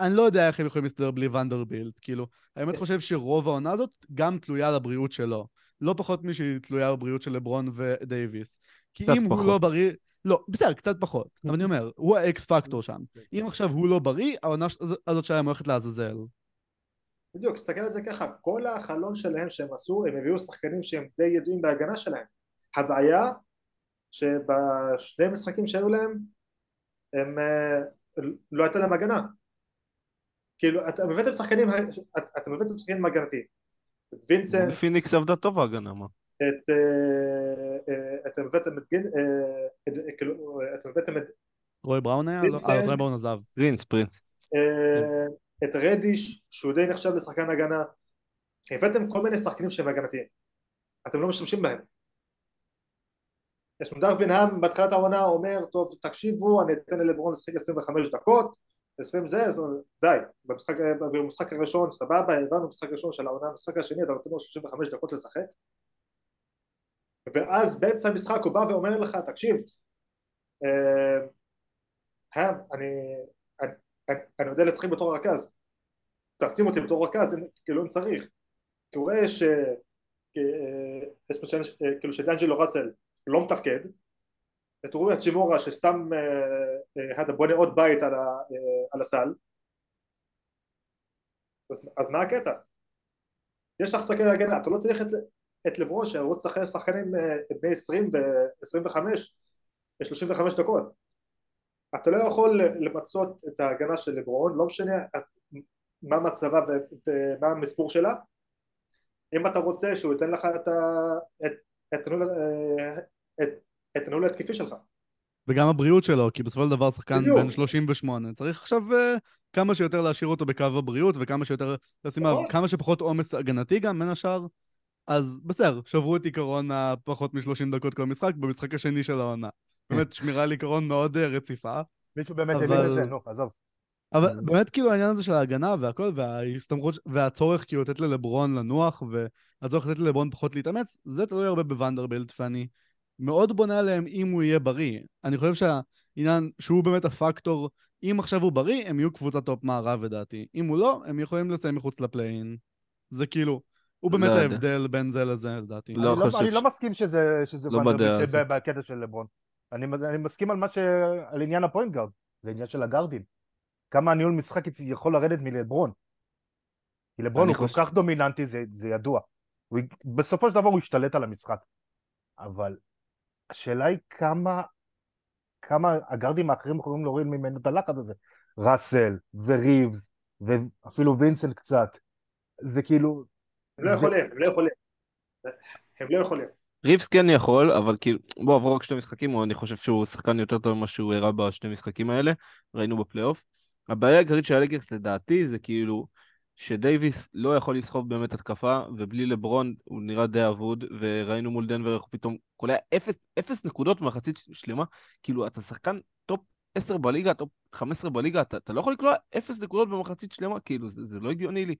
אני לא יודע איך הם יכולים להסתדר בלי ונדרבילט, כאילו, האמת חושב שרוב העונה הזאת גם תלויה על הבריאות שלו, לא פחות משהיא תלויה בבריאות של לברון ודייוויס. כי אם הוא פחות. לא בריא, לא, בסדר, קצת פחות, אבל אני אומר, הוא ה X factor שם. אם עכשיו הוא לא בריא, העונה הזאת שלהם הולכת לעזאזל. בדיוק, תסתכל על זה ככה, כל החלון שלהם שהם עשו, הם הביאו שחקנים שהם די ידועים בהגנה שלהם. הבעיה שבשני משחקים שהיו להם, הם אה, לא הייתה להם הגנה. כאילו, אתם הבאתם שחקנים, את- אתם הבאתם שחקנים הגנתיים. את וינסנט, פיניקס עבדה טוב ההגנה, מה? את... אה, אה, אתם הבאתם את גין... אה, את- כאילו, אתם הבאתם את רוי בראון היה? לא. אה, רוי בראון עזב. פרינס, פרינס. את רדיש שהוא די נחשב לשחקן הגנה הבאתם כל מיני שחקנים שהם הגנתיים אתם לא משתמשים בהם יש דרווין האם בתחילת העונה אומר טוב תקשיבו אני אתן ללברון לשחק 25 דקות 20 זה אז די במשחק, במשחק הראשון סבבה הבנו במשחק הראשון של העונה במשחק השני אתה נותן לו 35 דקות לשחק. ואז באמצע המשחק הוא בא ואומר לך תקשיב אה, אני אני, אני, אני יודע לשחק בתור רכז. תשים אותי בתור רכז כאילו אם צריך. כי הוא רואה ש... אה, אה, כאילו שדנג'לו ראסל לא מתפקד את רועי צ'ימורה שסתם אה, אה, אתה בונה עוד בית על, ה, אה, על הסל. אז, אז מה הקטע? יש לך שחקני הגנה, אתה לא צריך את, את לברון שרוץ אחרי שחקנים אה, בני 20 ו-25 ב-35 דקות. אתה לא יכול למצות את ההגנה של לברון, לא משנה מה מצבה ומה המספור שלה. אם אתה רוצה שהוא ייתן לך את את- את אה, את- את הניהול התקפי שלך וגם הבריאות שלו, כי בסופו של דבר שחקן בדיוק. בן 38. צריך עכשיו uh, כמה שיותר להשאיר אותו בקו הבריאות, וכמה שיותר לשים עליו נכון. כמה שפחות עומס הגנתי גם, בין השאר. אז בסדר, שברו את עיקרון הפחות מ-30 דקות כל משחק, במשחק השני של העונה. באמת, שמירה על עיקרון מאוד uh, רציפה. מישהו באמת אבל- הבין את זה, נו, עזוב. אבל באמת כאילו העניין הזה של ההגנה והכל, וההסתמכות, והצורך כאילו לתת ללברון לנוח, והצורך לתת ללברון פחות להתאמץ, זה תלוי הרבה בוונדרבילט, ואני מאוד בונה עליהם אם הוא יהיה בריא. אני חושב שהעניין שהוא באמת הפקטור, אם עכשיו הוא בריא, הם יהיו קבוצת טופ מערב לדעתי. אם הוא לא, הם יכולים לסיים מחוץ ל play-in. זה כאילו, הוא באמת לא יודע. ההבדל בין זה לזה לדעתי. לא אני לא- חושב אני ש- לא מסכים שזה שזה לא הזאת. בקטע של לברון. אני אני מסכים על מה ש... על עניין ה point guard, זה עניין של הגארדים. כמה הניהול משחק יכול לרדת מלברון. כי לברון אני הוא כל חושב- כך דומיננטי, זה זה ידוע. הוא בסופו של דבר הוא ישתלט על המשחק. אבל השאלה היא כמה כמה הגארדים האחרים יכולים להוריד ממנו את הלחץ הזה. ראסל וריבס ואפילו וינסנט קצת. זה כאילו... הם לא זה- יכולים, הם לא יכולים הם לא יכולים ריבס כן יכול, אבל כאילו, בוא עברו רק שני משחקים, או אני חושב שהוא שחקן יותר טוב ממה שהוא הראה בשני משחקים האלה, ראינו בפלייאוף. הבעיה העיקרית של הלייקרס לדעתי זה כאילו שדייוויס לא יכול לסחוב באמת התקפה, ובלי לברון הוא נראה די אבוד, וראינו מול דנבר איך הוא פתאום קולע אפס, אפס נקודות במחצית שלמה, כאילו אתה שחקן טופ 10 בליגה, טופ 15 בליגה, אתה, אתה לא יכול לקלוע אפס נקודות במחצית שלמה, כאילו זה, זה לא הגיוני לי.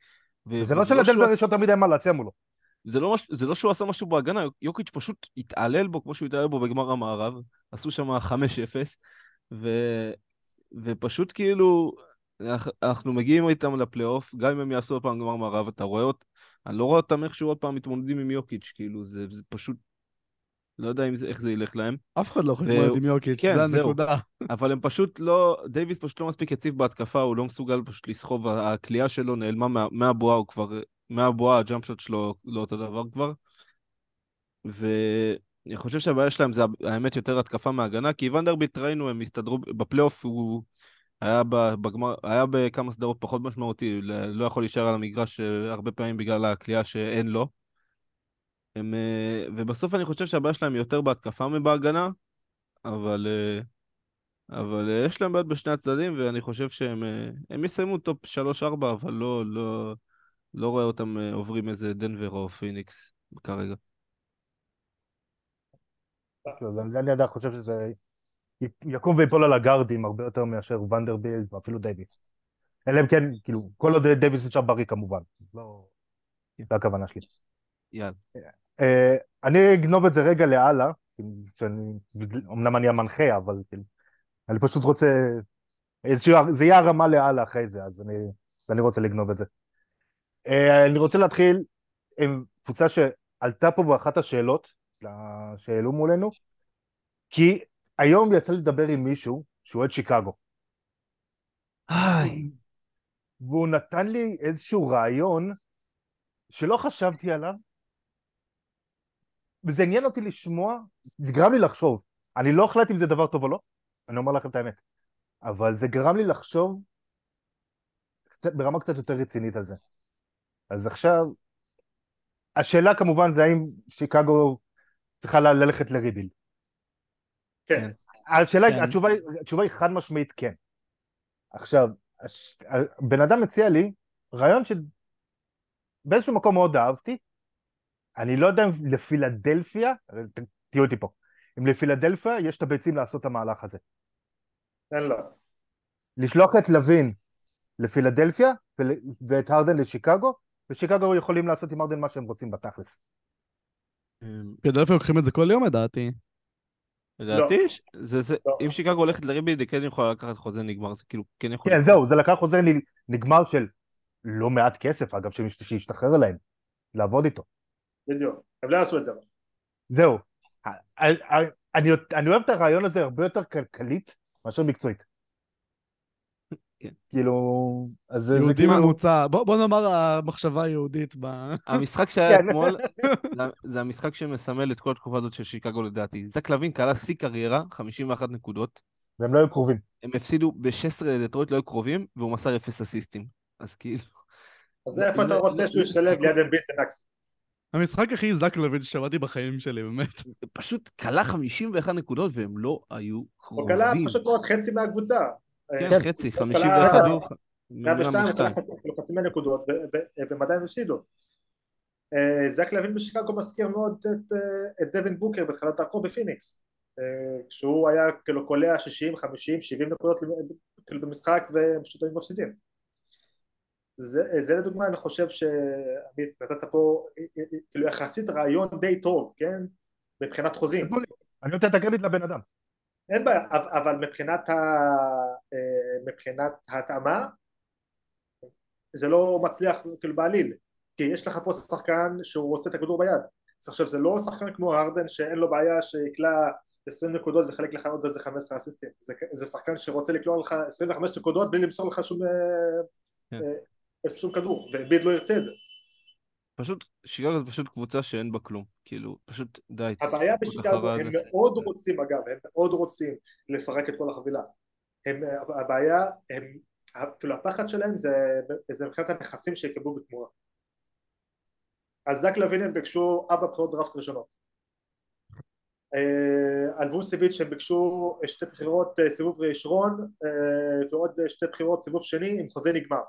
ו- זה לא שהוא שלדנבר יש יותר מדי מה להציע מולו. זה לא, מש... זה לא שהוא עשה משהו בהגנה, יוקיץ' פשוט התעלל בו כמו שהוא התעלל בו בגמר המערב, עשו שם 5-0, ו... ופשוט כאילו, אנחנו- מגיעים איתם לפלייאוף, גם אם הם יעשו עוד פעם גמר מערב, אתה רואה אותם, אני לא רואה אותם איכשהו עוד פעם מתמודדים עם יוקיץ', כאילו, זה, זה פשוט, לא יודע זה, איך זה ילך להם, אף אחד לא יכול להתמודד עם יוקיץ', כן, זה. הנקודה. אבל הם פשוט לא, דייוויס פשוט לא מספיק יציב בהתקפה, הוא לא מסוגל פשוט לסחוב, הכלייה שלו נעלמה מה, מהבועה, הוא כבר, מהבועה הג'אמפ שוט שלו לא אותו דבר כבר. ואני חושב שהבעיה שלהם זה האמת יותר התקפה מהגנה, כי ונדרביט ראינו, הם הסתדרו, בפלייאוף הוא היה בגמר, היה בכמה סדרות פחות משמעותי, לא יכול להישאר על המגרש אה, הרבה פעמים בגלל הכלייה שאין לו. הם, אה, ובסוף אני חושב שהבעיה שלהם יותר בהתקפה מבהגנה, אבל, אה, אבל יש להם בעיות בשני הצדדים, ואני חושב שהם הם יסיימו טופ 3-4, אבל לא, לא, לא רואה אותם עוברים איזה דנבר או פיניקס כרגע. אז אני עדיין חושב שזה יקום ויפול על הגארדים הרבה יותר מאשר ונדרבילט ואפילו דייוויס. אלא אם כן, כאילו, כל עוד דייוויס נשאר בריא כמובן. לא... זו הכוונה שלי. יאללה. אה, אני אגנוב את זה רגע לאללה, כאילו, שאני, אמנם אני המנחה, אבל כאילו, אני פשוט רוצה, איזשהו, זה יהיה הרמה לאללה אחרי זה, אז אני, אני רוצה לגנוב את זה. אה, אני רוצה להתחיל עם קבוצה שעלתה פה באחת השאלות שהעלו מולנו, כי היום יצא לי לדבר עם מישהו שהוא אוהד שיקגו. והוא נתן לי איזשהו רעיון שלא חשבתי עליו, וזה עניין אותי לשמוע, זה גרם לי לחשוב. אני לא החלטתי אם זה דבר טוב או לא, אני אומר לכם את האמת. אבל זה גרם לי לחשוב קצת, ברמה קצת יותר רצינית על זה. אז עכשיו, השאלה כמובן זה האם שיקגו צריכה ללכת לריבילד. כן. השאלה, כן. התשובה, התשובה היא חד משמעית כן. עכשיו, הש... בן אדם מציע לי רעיון שבאיזשהו מקום מאוד אהבתי, אני לא יודע אם לפילדלפיה, תהיו איתי פה, אם לפילדלפיה יש את הביצים לעשות את המהלך הזה. אין לו. לשלוח את לוין לפילדלפיה ואת הרדן לשיקגו, ושיקגו יכולים לעשות עם הרדן מה שהם רוצים בתכלס. פילדלפיה לוקחים את זה כל יום לדעתי. לדעתי, לא. זה, זה, לא. אם שיקגו הולכת לריבלד, היא כן יכולה לקחת חוזה נגמר, זה כאילו, כן יכול... כן, זהו, זה לקח חוזה נגמר של לא מעט כסף, אגב, שישתחרר אליהם, לעבוד איתו. בדיוק, הם לא יעשו את זה. זהו. אני, אני אוהב את הרעיון הזה הרבה יותר כלכלית מאשר מקצועית. כן. כאילו, אז זה יהודי כאילו... ממוצע, בוא, בוא נאמר המחשבה היהודית ב... המשחק שהיה כן. אתמול, זה המשחק שמסמל את כל התקופה הזאת של שיקגו לדעתי. זק לוין קלע שיא קריירה, 51 נקודות. והם לא היו קרובים. הם הפסידו ב-16 לדטרויט, לא היו קרובים, והוא מסר אפס אסיסטים. אז כאילו... אז איפה אתה רוצה שהוא ישלב ליד אמביט? המשחק הכי זק לוין ששמעתי בחיים שלי, באמת. פשוט קלע 51 נקודות והם לא היו קרובים. הוא קלע פשוט מאוד חצי מהקבוצה. כן, כן, חצי, 51 הוא... 102, חצי מהנקודות, והם עדיין הפסידו. אה, זק לוין בשיקגו מזכיר מאוד את, אה, דווין בוקר בתחילת דרכו בפיניקס. אה, כשהוא היה כאילו קולע 60, 50, 70 נקודות כאילו במשחק והם פשוט היו מפסידים. זה, זה לדוגמה אני חושב שעמית נתת פה כאילו יחסית רעיון די טוב, כן? מבחינת חוזים. אני נותן את הקרדיט לבן אדם. אין בעיה, אבל מבחינת, ה... אה, מבחינת ההתאמה זה לא מצליח כאילו בעליל כי יש לך פה שחקן שהוא רוצה את הכדור ביד. אז עכשיו זה לא שחקן כמו הרדן שאין לו בעיה שיקלע 20 נקודות וחלק לך עוד איזה 15 אסיסטים. זה, זה שחקן שרוצה לקלוע לך 25 נקודות בלי למסור לך שום, אה, כן. אה, שום כדור וביד לא ירצה את זה פשוט, שיקגו זה פשוט קבוצה שאין בה כלום, כאילו, פשוט די. הבעיה בשיקגו, הם זה. מאוד רוצים אגב, הם מאוד רוצים לפרק את כל החבילה. הם, הבעיה, הם, כאילו הפחד שלהם זה, זה מבחינת הנכסים שיקבלו בתמורה. על זק לוין הם ביקשו ארבע בחירות דראפט ראשונות. אה, על ווסביץ' הם ביקשו שתי בחירות אה, סיבוב ראשון אה, ועוד שתי בחירות סיבוב שני עם חוזה נגמר.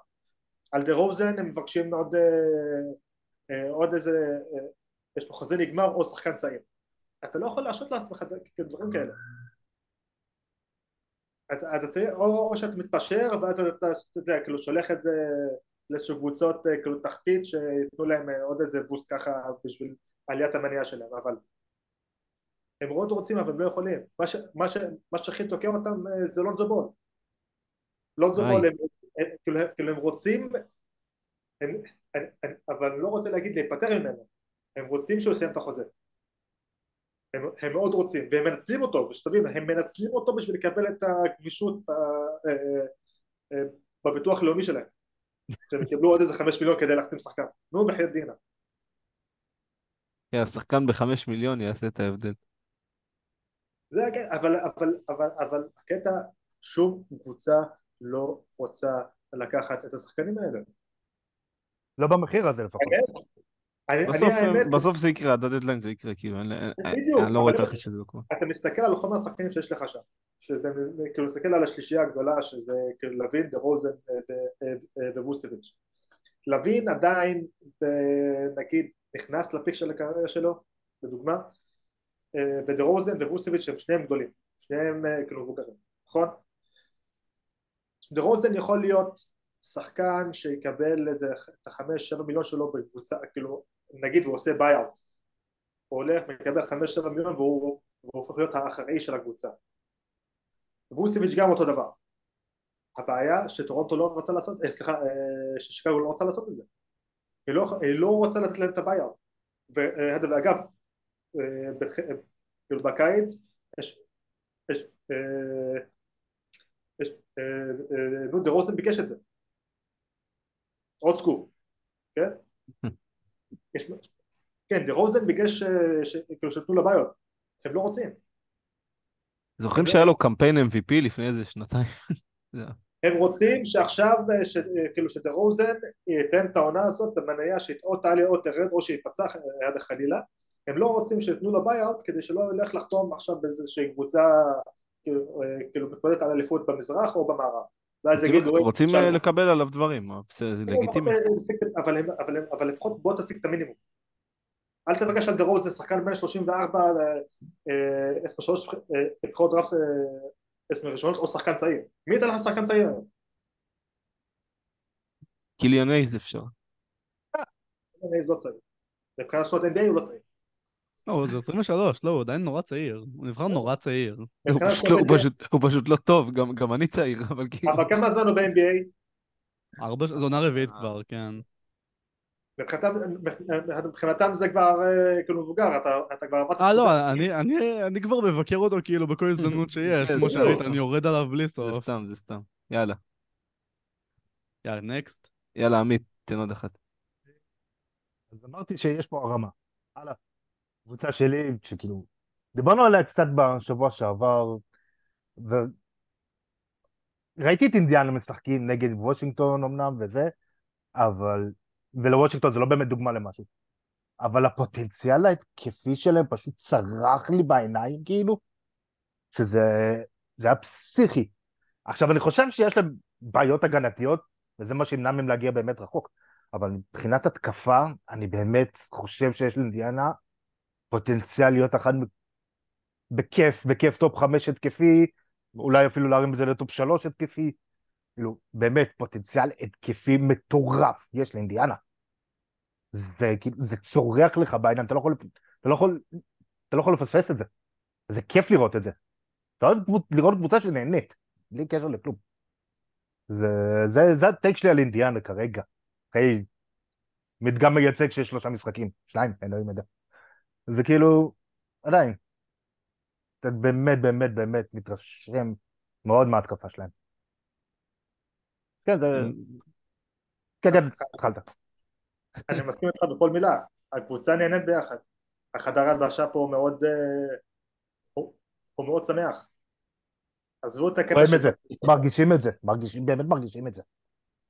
על דה רוזן הם מבקשים עוד עוד איזה, אה, יש פה חוזה נגמר או שחקן צעיר. אתה לא יכול להרשות לעצמך דברים כאלה. אתה, אתה צריך, או, או שאתה מתפשר ואתה אתה, אתה יודע, כאילו שולח את זה לאיזשהו קבוצות אה, כאילו תחתית שייתנו להם עוד איזה בוסט ככה בשביל עליית המניעה שלהם, אבל הם מאוד רוצים אבל הם לא יכולים. מה, ש, מה, ש, מה שהכי תוקע אותם זה לונזו בול. לונזו בול, הם, הם, כאילו, כאילו הם רוצים, הם, אני, אני, אבל אני לא רוצה להגיד להיפטר ממנו, הם רוצים שהוא יסיים את החוזה. הם, הם מאוד רוצים, והם מנצלים אותו, ושתבין, הם מנצלים אותו בשביל לקבל את הגמישות אה, אה, אה, בביטוח הלאומי שלהם. שהם יקבלו עוד איזה חמש מיליון כדי להחתים שחקן. נו, בחייאת דינה. כן, השחקן בחמש מיליון יעשה את ההבדל. זה כן, אבל, אבל, אבל, אבל הקטע, שום קבוצה לא רוצה לקחת את השחקנים האלה. לא במחיר הזה לפחות. בסוף, אני האמת, בסוף זה יקרה, הדדליין זה יקרה, כאילו, אני, לא רואה אבל תרחיש שזה יקרה. אתה מסתכל על חומר השחקנים שיש לך שם, שזה כאילו מסתכל על השלישייה הגדולה שזה כאילו לוין, דה רוזן וווסביץ'. לוין עדיין נגיד נכנס לפיק של הקריירה שלו, לדוגמה, אה, ודה רוזן וווסביץ' הם שניהם גדולים, שניהם אה, כאילו מבוגרים, נכון? דה רוזן יכול להיות שחקן שיקבל את החמש שבע מיליון שלו בקבוצה, כאילו נגיד והוא עושה buyout הוא הולך ומקבל חמש שבע מיליון והוא, והוא הופך להיות האחראי של הקבוצה. ווסביץ' גם אותו דבר. הבעיה שטורונטו לא רצה לעשות, אה, סליחה, אה, ששיקגו לא רצה לעשות את זה. היא לא, היא לא רוצה לתת להם את ה buyout ואגב אה, כאילו בקיץ יש, יש, יש, נו דה רוזן ביקש את זה עוד סקופ, כן? יש, כן, דה רוזן ביקש כאילו שיתנו לו buyout, הם לא רוצים. זוכרים שהיה לו קמפיין MVP לפני איזה שנתיים? הם רוצים שעכשיו, ש, כאילו שדה רוזן ייתן את העונה הזאת במניה או תעלה או תרד או שיפצח יד החלילה הם לא רוצים שיתנו לו buyout כדי שלא ילך לחתום עכשיו באיזושהי קבוצה כאילו, כאילו מתמודדת על אליפות במזרח או במערב ואז יגידו... רוצים אה, לקבל עליו דברים, בסדר, זה לגיטימי. אבל לפחות בוא תשיג את המינימום. אל תבקש על דה זה שחקן בן 34, יש פה שלוש בחירות דראפט ראשונות, או שחקן צעיר. מי ייתן לך שחקן צעיר היום? קיליון אייז אפשר. קיליון אייז לא צעיר. מבחינת שנות NBA הוא לא צעיר. לא, זה 23, לא, הוא עדיין נורא צעיר. הוא נבחר נורא צעיר. לא, הוא פשוט לא טוב, גם אני צעיר, אבל כאילו... אבל כמה זמן הוא ב-NBA? ארבע, זו עונה רביעית כבר, כן. מבחינתם זה כבר אה, כאילו מבוגר, אתה כבר עבדת... אה, לא, אני כבר מבקר אותו כאילו בכל הזדמנות שיש, כמו שראית, אני יורד עליו בלי סוף. זה סתם, זה סתם. יאללה. יאללה, נקסט. יאללה, עמית, תן עוד אחת. אז אמרתי שיש פה הרמה. הלאה. קבוצה שלי, שכאילו, דיברנו עליה קצת בשבוע שעבר, וראיתי את אינדיאנה משחקים נגד וושינגטון אמנם וזה, אבל, ולוושינגטון זה לא באמת דוגמה למשהו, אבל הפוטנציאל ההתקפי שלהם פשוט צרח לי בעיניים כאילו, שזה זה היה פסיכי. עכשיו אני חושב שיש להם בעיות הגנתיות, וזה מה שימנע מהם להגיע באמת רחוק, אבל מבחינת התקפה, אני באמת חושב שיש לאינדיאנה פוטנציאל להיות אחד בכיף, בכיף top חמש התקפי, אולי אפילו להרים את זה ל top שלוש התקפי, כאילו, באמת, פוטנציאל התקפי מטורף יש לאינדיאנה. זה כאילו, זה צורח לך בעיניים, אתה לא יכול, אתה לא יכול, אתה לא יכול לפספס את זה. זה כיף לראות את זה. אתה יכול לראות קבוצה שנהנית, בלי קשר לכלום. זה, זה, זה הטייק שלי על אינדיאנה כרגע. אחרי מדגם מייצג של שלושה משחקים, שניים, אלוהים יודע. זה כאילו, עדיין, אתה באמת באמת באמת מתרשם מאוד מההתקפה שלהם. כן, זה... כן, כן, התחלת. אני מסכים איתך בכל מילה, הקבוצה נהנית ביחד. החדר הלבשה פה מאוד... אה, הוא מאוד שמח. עזבו את הקטע רואים את זה, מרגישים את זה, מרגישים, באמת מרגישים את זה.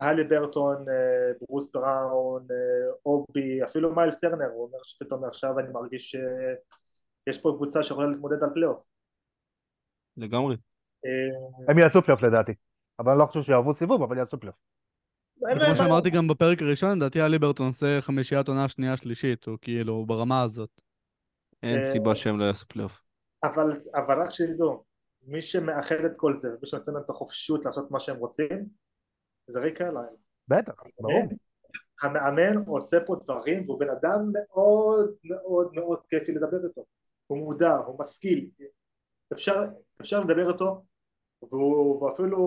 הלי ברטון, אה, ברוס בראון, אה, אובי, אפילו מייל סטרנר, הוא אומר שפתאום עכשיו אני מרגיש שיש פה קבוצה שיכולה להתמודד על פלייאוף. לגמרי. אה, הם יעשו פלייאוף לדעתי, אבל אני לא חושב שיעברו סיבוב, אבל יעשו פלייאוף. כמו שאמרתי גם בפרק הראשון, לדעתי הליברטון עושה חמישיית עונה שנייה שלישית, הוא כאילו ברמה הזאת. אין סיבה שהם לא יעשו פלייאוף. אבל רק שתדעו, מי שמאחד את כל זה, ומי שנותן להם את החופשיות לעשות מה שהם רוצים, זה ריק קרלייל. בטח, ברור. המאמן עושה פה דברים והוא בן אדם מאוד מאוד מאוד כיפי לדבר איתו. הוא מודע, הוא משכיל. אפשר, אפשר לדבר איתו והוא, אפילו,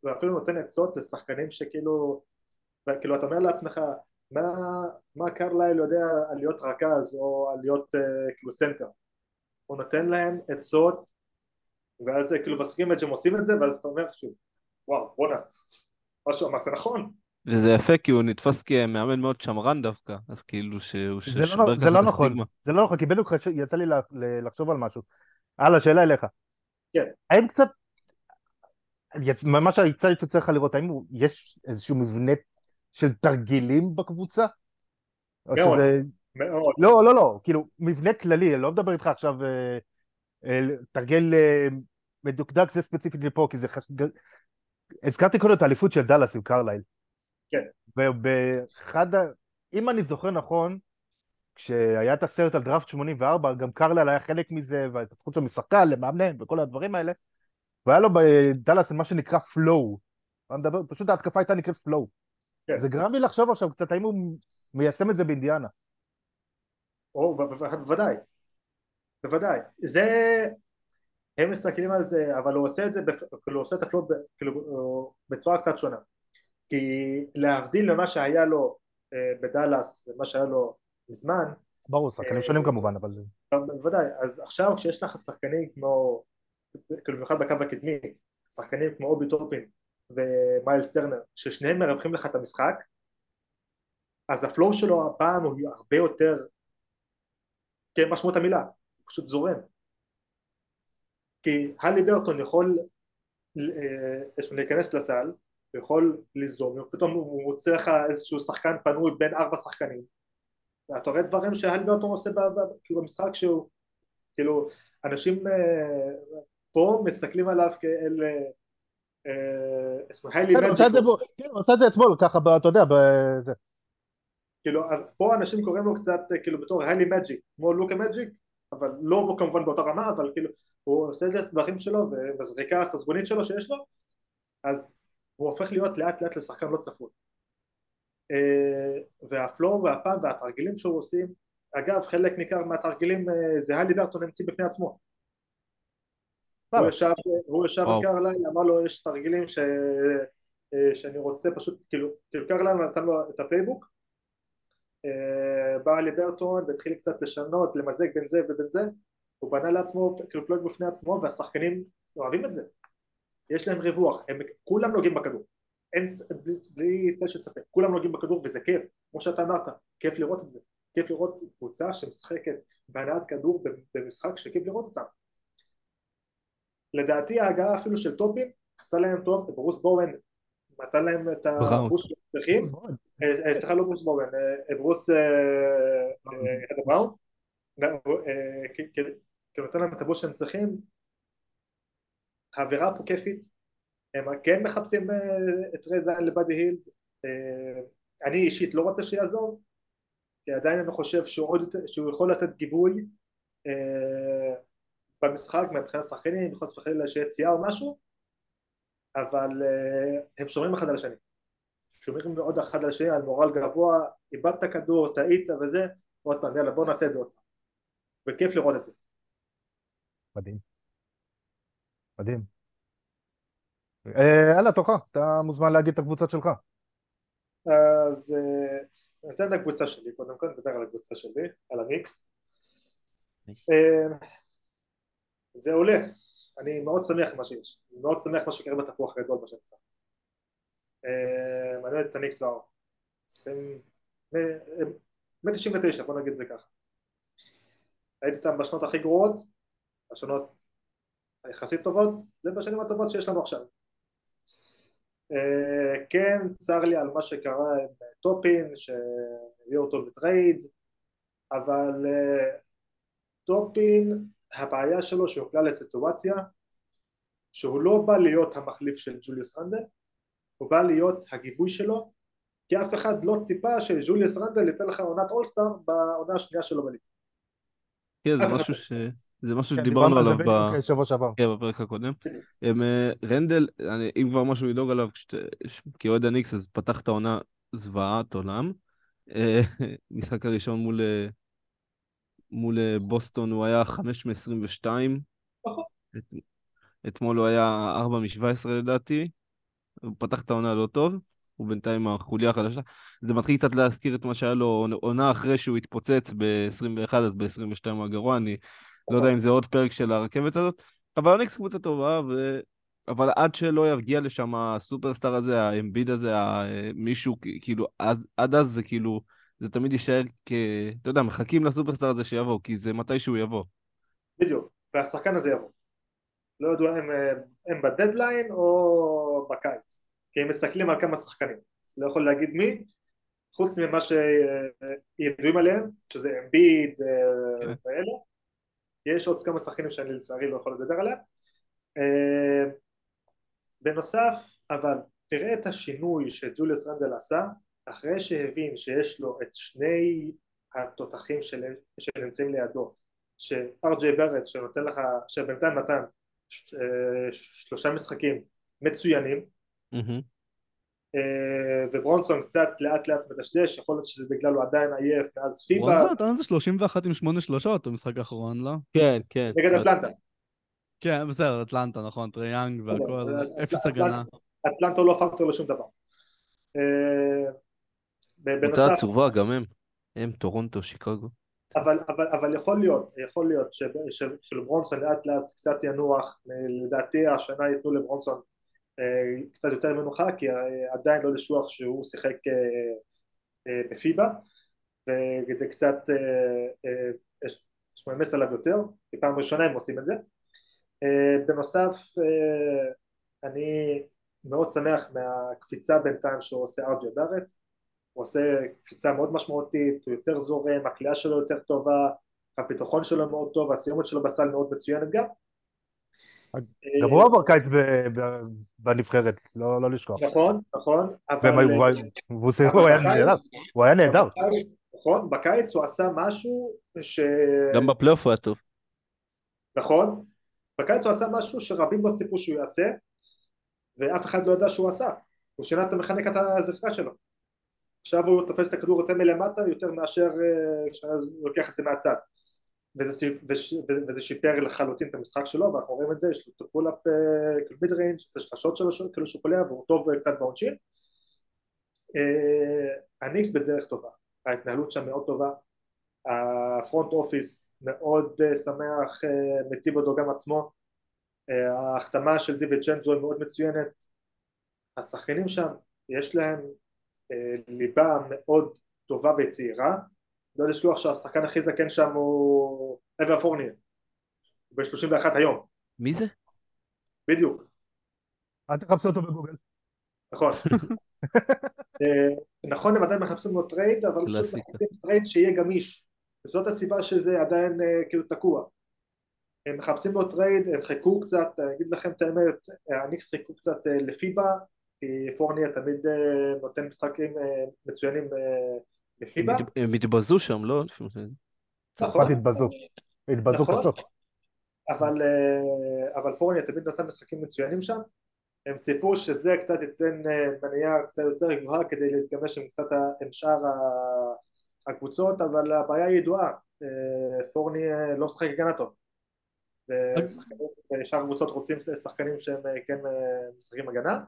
הוא אפילו נותן עצות לשחקנים שכאילו, כאילו אתה אומר לעצמך מה, מה קרלייל יודע על להיות רכז או על להיות אה, כאילו סנטר הוא נותן להם עצות ואז כאילו בסכים את שהם עושים את זה ואז אתה אומר שוב וואו בואנה מה שהוא אמר זה נכון. וזה יפה כי הוא נתפס כמאמן מאוד שמרן דווקא, אז כאילו שהוא שובר לא, ככה לא את נכון, הסטיגמה. זה לא נכון, כי בדיוק יצא לי לחשוב על משהו. הלאה, שאלה אליך. כן. האם קצת... מה שיצא לי שצריך לראות, האם יש איזשהו מבנה של תרגילים בקבוצה? או מאוד. מאוד. לא, לא, לא, כאילו, מבנה כללי, אני לא מדבר איתך עכשיו אה, אה, תרגל אה, מדוקדק זה ספציפית לפה, כי זה חש... הזכרתי קודם את האליפות של דאלאס עם קרלייל. כן. ובאחד, ה... אם אני זוכר נכון, כשהיה את הסרט על דראפט 84, גם קרלייל היה חלק מזה, וההתפתחות שלו משחקן למאמנן וכל הדברים האלה, והיה לו בדאלאס מה שנקרא פלואו. פשוט ההתקפה הייתה נקראת פלואו. כן. זה גרם לי לחשוב עכשיו קצת האם הוא מיישם את זה באינדיאנה. או, בוודאי, בוודאי. זה, הם מסתכלים על זה, אבל הוא עושה את זה, כאילו הוא עושה את ה flow כאילו, בצורה קצת שונה. כי להבדיל ממה שהיה לו אה, בדאלאס ומה שהיה לו מזמן, ברור, שחקנים אה, שונים כמובן, אבל... בוודאי, אז עכשיו כשיש לך שחקנים כמו, כאילו במיוחד בקו הקדמי, שחקנים כמו אובי טופין ומיילס טרנר, ששניהם מרווחים לך את המשחק, אז ה flow שלו הפעם הוא הרבה יותר, כן, משמעות המילה, הוא פשוט זורם. כי הלי ברטון יכול אה, להיכנס לסל, הוא יכול לזרום, ופתאום הוא מוצא לך איזשהו שחקן פנוי בין ארבע שחקנים, ואתה רואה דברים שהלי ברטון עושה כאילו במשחק שהוא, כאילו, אנשים אה, פה מסתכלים עליו כאל היילי כן, הוא עשה את זה בו- כן, את זה אתמול, ככה, אתה יודע, בזה. כאילו, פה אנשים קוראים לו קצת אה, כאילו בתור היילי מג'יק, כמו לוקה מג'יק, אבל לא כמובן באותה רמה, אבל כאילו הוא עושה את הדברים שלו ובזריקה הססגונית שלו שיש לו, אז הוא הופך להיות לאט לאט לשחקן לא צפוי. אה, וה flow והפעם והתרגילים שהוא עושים, אגב חלק ניכר מהתרגילים אה, זה הליברטון המציא בפני עצמו. הוא. ישב, הוא ישב עם. קרלייל, אמר לו יש תרגילים ש... אה, שאני רוצה פשוט, כאילו, כאילו קרלייל נתן לו את ה playbook בא ליברטון והתחיל קצת לשנות, למזג בין זה ובין זה, הוא בנה לעצמו כאילו פלוג בפני עצמו והשחקנים אוהבים את זה, יש להם ריווח, הם כולם נוגעים בכדור, אין, בלי, בלי צל של ספק, כולם נוגעים בכדור וזה כיף, כמו שאתה אמרת, כיף לראות את זה, כיף לראות קבוצה שמשחקת בהנעת כדור במשחק שכיף לראות אותה. לדעתי ההגעה אפילו של טופין עשה להם טוב, ברוס בורן נתן להם את. הבוש שהם צריכים סליחה לא ברוס בורן, ברוס אה, כי- נותן להם את הבוש שהם צריכים? האווירה פה כיפית הם כן מחפשים אה, את רד ליין לבאדי הילד אה, אני אישית לא רוצה שיעזוב כי עדיין אני חושב שהוא, יכול לתת גיבוי אה, במשחק מבחינת שחקנים, חס וחלילה שיהיה פציעה או משהו אבל הם שומרים אחד על השני שומרים מאוד אחד על השני על מורל גבוה, איבדת כדור, טעית וזה, עוד פעם יאללה בוא נעשה את זה עוד פעם. וכיף לראות את זה. מדהים. מדהים. אה, יאללה, תורך, אתה מוזמן להגיד את הקבוצות שלך. אז אה, אני אתן את הקבוצה שלי קודם כל, נדבר על הקבוצה שלי, על המיקס אה, זה עולה, אני מאוד שמח מה שיש, אני מאוד שמח מה שקרה בתפוח גדול מה אה, מעניין את הניקס והאור 199 בוא נגיד את זה ככה. הייתי איתם בשנות הכי גרועות בשנות היחסית טובות ובשנים הטובות שיש לנו עכשיו. אה, כן צר לי על מה שקרה עם טופין שהביאו אותו ב trade אבל אה, טופין הבעיה שלו שהוא נקלע לסיטואציה שהוא לא בא להיות המחליף של ג'וליוס רנדל הוא בא להיות הגיבוי שלו כי אף אחד לא ציפה שג'וליוס רנדל ייתן לך עונת אולסטאר בעונה השנייה שלו בליגה כן, זה משהו. ש... זה משהו כן, שדיברנו עליו ב... בדיוק אה, שבוע שעבר. כן, בפרק הקודם. אה, רנדל, אני, אם כבר משהו לדאוג עליו, כאוהד הניקס, אז פתח את העונה זוועת עולם. אה, משחק הראשון מול, אה, מול בוסטון הוא היה 5 מ-22. נכון. את, אתמול הוא היה 4 מ-17 לדעתי. הוא פתח את העונה לא טוב. הוא בינתיים החוליה החדשה. זה מתחיל קצת להזכיר את מה שהיה לו עונה אחרי שהוא התפוצץ ב-21, אז ב-22 הוא הגרוע. אני לא יודע אם זה עוד פרק של הרכבת הזאת, אבל הניקס קבוצה טובה, ו... אבל עד שלא יגיע לשם הסופרסטאר הזה, האמביד הזה, מישהו, כאילו, אז, עד אז זה כאילו, זה תמיד יישאר כ... אתה יודע, מחכים לסופרסטאר הזה שיבוא, כי זה מתי שהוא יבוא. בדיוק והשחקן הזה יבוא לא ידעו אם הם בדדליין או בקיץ כי הם מסתכלים על כמה שחקנים. לא יכול להגיד מי חוץ ממה שידועים עליהם שזה אמביד כן. ואלה. יש עוד כמה שחקנים שאני לצערי לא יכול לדבר עליהם. אה, בנוסף אבל תראה את השינוי שג'וליוס רנדל עשה אחרי שהבין שיש לו את שני התותחים שנמצאים לידו שארג'יי ברד שנותן לך, שבינתיים נתן שלושה משחקים מצוינים. אה, וברונסון קצת לאט לאט מדשדש, יכול להיות שזה בגלל הוא עדיין עייף מאז פיבה וואנזו נתן איזה 31 עם 8 שלושות במשחק האחרון, לא? כן, כן. נגד אטלנטה. כן, בסדר, אטלנטה, נכון, טריי יאנג והכל, בסדר, אפס הגנה. אטלנטה לא פקטור לשום דבר. אה, קבוצה בנוסף, עצובה גם הם. הם, טורונטו, שיקגו. אבל, אבל, אבל יכול להיות, יכול להיות שלברונסון לאט לאט קצת ינוח, לדעתי השנה ייתנו לברונסון אה, קצת יותר מנוחה כי אה, עדיין לא לשכוח שהוא שיחק אה, בפיבה וזה קצת יש מעמס עליו יותר, כי פעם ראשונה הם עושים את זה. בנוסף אני מאוד שמח מהקפיצה בינתיים שהוא עושה ארג'י בארט הוא עושה קפיצה מאוד משמעותית, הוא יותר זורם, הקליעה שלו יותר טובה, הביטחון שלו מאוד טוב, הסיומת שלו בסל מאוד מצוינת גם. גם הוא עבר קיץ בנבחרת, לא לא לשכוח. נכון, נכון, והוא היה נהדר, הוא היה נהדר. בקיץ- נכון, בקיץ הוא עשה משהו ש... גם בפלייאוף הוא היה טוב. נכון, בקיץ הוא עשה משהו שרבים לא ציפו שהוא יעשה, ואף אחד לא ידע שהוא עשה. הוא שינה את המכניקת הזכרה שלו. עכשיו הוא תופס את הכדור יותר מלמטה יותר מאשר אה, כשהוא לוקח את זה מהצד. וזה, וש- וזה שיפר לחלוטין את המשחק שלו ואנחנו רואים את זה, יש לו את ה pull-up כאילו mid-range, את השלשות שלו כאילו שהוא קולע והוא טוב אה, קצת בעונשין. אה, הניקס בדרך טובה, ההתנהלות שם מאוד טובה, ה front office מאוד אה, שמח, אה, מטיב אותו גם עצמו, אה, ההחתמה של דיווינצ'נזו היא מאוד מצוינת, השחקנים שם יש להם אה, ליבה מאוד טובה וצעירה, לא לשכוח שהשחקן הכי זקן שם הוא אוון פורניה, הוא בן 31 היום, מי זה? בדיוק, אל תחפשו אותו בגוגל. נכון. אה, נכון הם עדיין מחפשים לו trade אבל פשוט. מחפשים trade שיהיה גמיש זאת הסיבה שזה עדיין אה, כאילו תקוע הם מחפשים לו trade הם חיכו קצת אני אגיד לכם את האמת אה, הניקס חיכו קצת אה, לפיבה כי פורניה תמיד אה, נותן משחקים אה, מצוינים אה, בפיבה מת- הם התבזו שם, לא? צרפת התבזו. התבזו נכון. קשות. אבל, אה, אבל פורניה תמיד נתן משחקים מצוינים שם הם ציפו שזה קצת ייתן אה, מניעה קצת יותר גבוהה כדי להתגמש עם קצת עם שאר הקבוצות אבל הבעיה ידועה אה, פורני אה, לא משחק הגנה טוב ושאר הקבוצות רוצים שחקנים שהם אה, כן אה, משחקים הגנה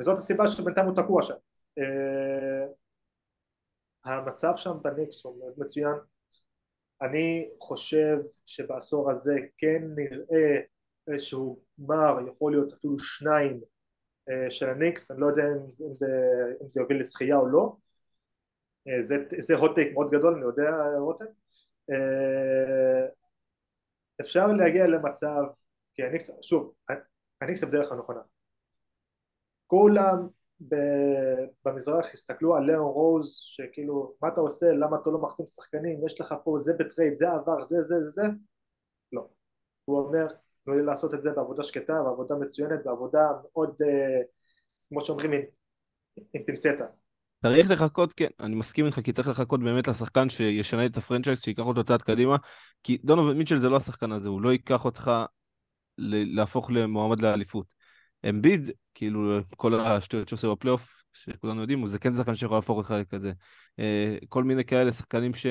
וזאת הסיבה שבינתיים הוא תקוע שם. אה, המצב שם בניקס הוא מאוד מצוין. אני חושב שבעשור הזה כן נראה איזשהו גמר, יכול להיות אפילו שניים אה, של הניקס, אני לא יודע אם זה, אם זה, אם זה יוביל לזכייה או לא, אה, זה, hot take מאוד גדול, אני יודע רותם, אה, אפשר להגיע למצב, כי הניקס, שוב, הניקס זה בדרך הנכונה, כולם במזרח הסתכלו על ליאון רוז שכאילו מה אתה עושה? למה אתה לא מחתים שחקנים? יש לך פה זה ב trade זה עבר זה זה זה זה. לא. הוא אומר תנו לי לעשות את זה בעבודה שקטה בעבודה מצוינת בעבודה מאוד אה, כמו שאומרים עם, עם פינצטה צריך לחכות, כן, אני מסכים איתך, כי צריך לחכות באמת לשחקן שישנה את ה franchise, שייקח אותו צעד קדימה, כי דונובן מיטשל זה לא השחקן הזה, הוא לא ייקח אותך להפוך למועמד לאליפות. אמביד, כאילו, כל השטויות שעושה בפלייאוף, שכולנו יודעים, הוא זה כן שחקן שיכול להפוך אותך לכזה. כל מיני כאלה, שחקנים ש...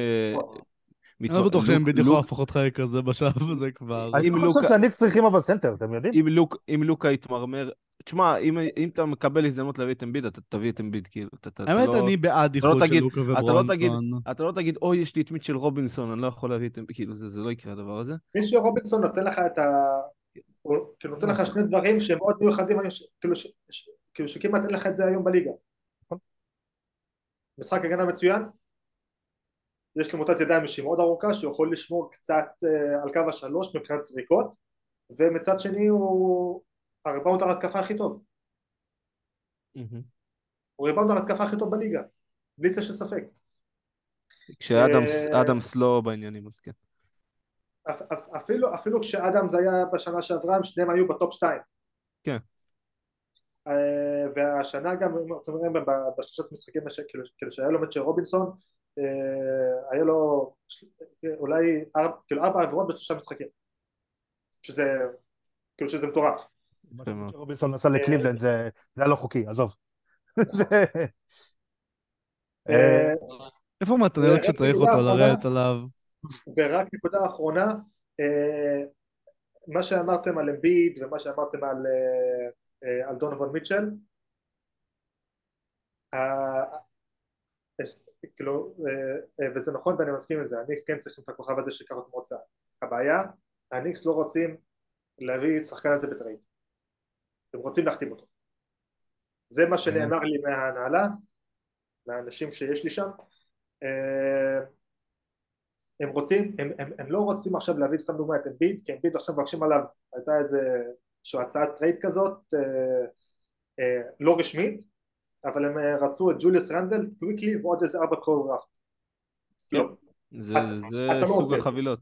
אני לא בטוח שהם בדיוק יכולים להפוך אותך לכזה בשלב הזה כבר. אני אם לא חושב שהניקס צריכים אבל סנטר, אתם יודעים? אם, לוק, אם לוקה יתמרמר, תשמע, אם, אם אתה מקבל הזדמנות להביא את אמביד, אתה תביא את אמביד, כאילו, אתה, אתה האמת, לא... אני בעד לא איחוד של תגיד- לוקה אתה לא תגיד- וברונסון. אתה לא תגיד, אוי, יש לי את מיטשל רובינסון, אני לא יכול להביא את... כאילו, זה, זה לא יקרה הדבר הזה. מישהו רובינסון נותן לך את ה... הוא כאילו נותן לך שני דברים שהם מאוד מיוחדים כאילו, ש- ש- כאילו שכמעט אין לך את זה היום בליגה נכון. משחק הגנה מצוין יש לו מוטת ידיים שהיא מאוד ארוכה שיכול לשמור קצת אה, על קו השלוש מבחינת זריקות ומצד שני הוא הריבאונד ההתקפה הכי טוב. הוא ריבאונד ההתקפה הכי טוב בליגה, בלי זה של ספק. כשאדמס אה, לא בעניינים, אז כן. אפ, אפ, אפילו, אפילו כשאדמס היה בשנה שעברה, הם שניהם היו בטופ שתיים. כן. אה, והשנה גם, אתם רואים בשלושת משחקים, כאילו, כאילו שהיה לו מצ'ר רובינסון, אה, היה לו אולי ארבע, כאילו ארבע עבירות בשלושה משחקים. שזה, כאילו שזה מטורף. מה. שרובינסון עשה לקליבלנד זה זה היה לא חוקי, עזוב. זה- אה, איפה מתנאל כשצריך אותו. לרדת עליו? ורק נקודה אחרונה, אה, מה שאמרתם על אמביד ומה שאמרתם על, אה, אה, על דונובן מיטשל, כאילו, וזה נכון ואני מסכים עם זה, הניקס כן צריכים את הכוכב הזה שיקח אותו מוצא. הבעיה, הניקס לא רוצים להביא שחקן הזה ב trade. הם רוצים להחתים אותו. זה מה שנאמר לי מההנהלה, מהאנשים שיש לי שם. הם רוצים, הם, הם, הם לא רוצים עכשיו להביא סתם דוגמא את אמביד, כי אמביד עכשיו מבקשים עליו, הייתה איזה איזושהי הצעת trade כזאת, אה, אה, לא רשמית, אבל הם אה, רצו את ג'וליוס רנדל, קוויקלי ועוד איזה ארבע בחירות דראפט. לא, זה אתה- זה אתה לא סוג זה. החבילות.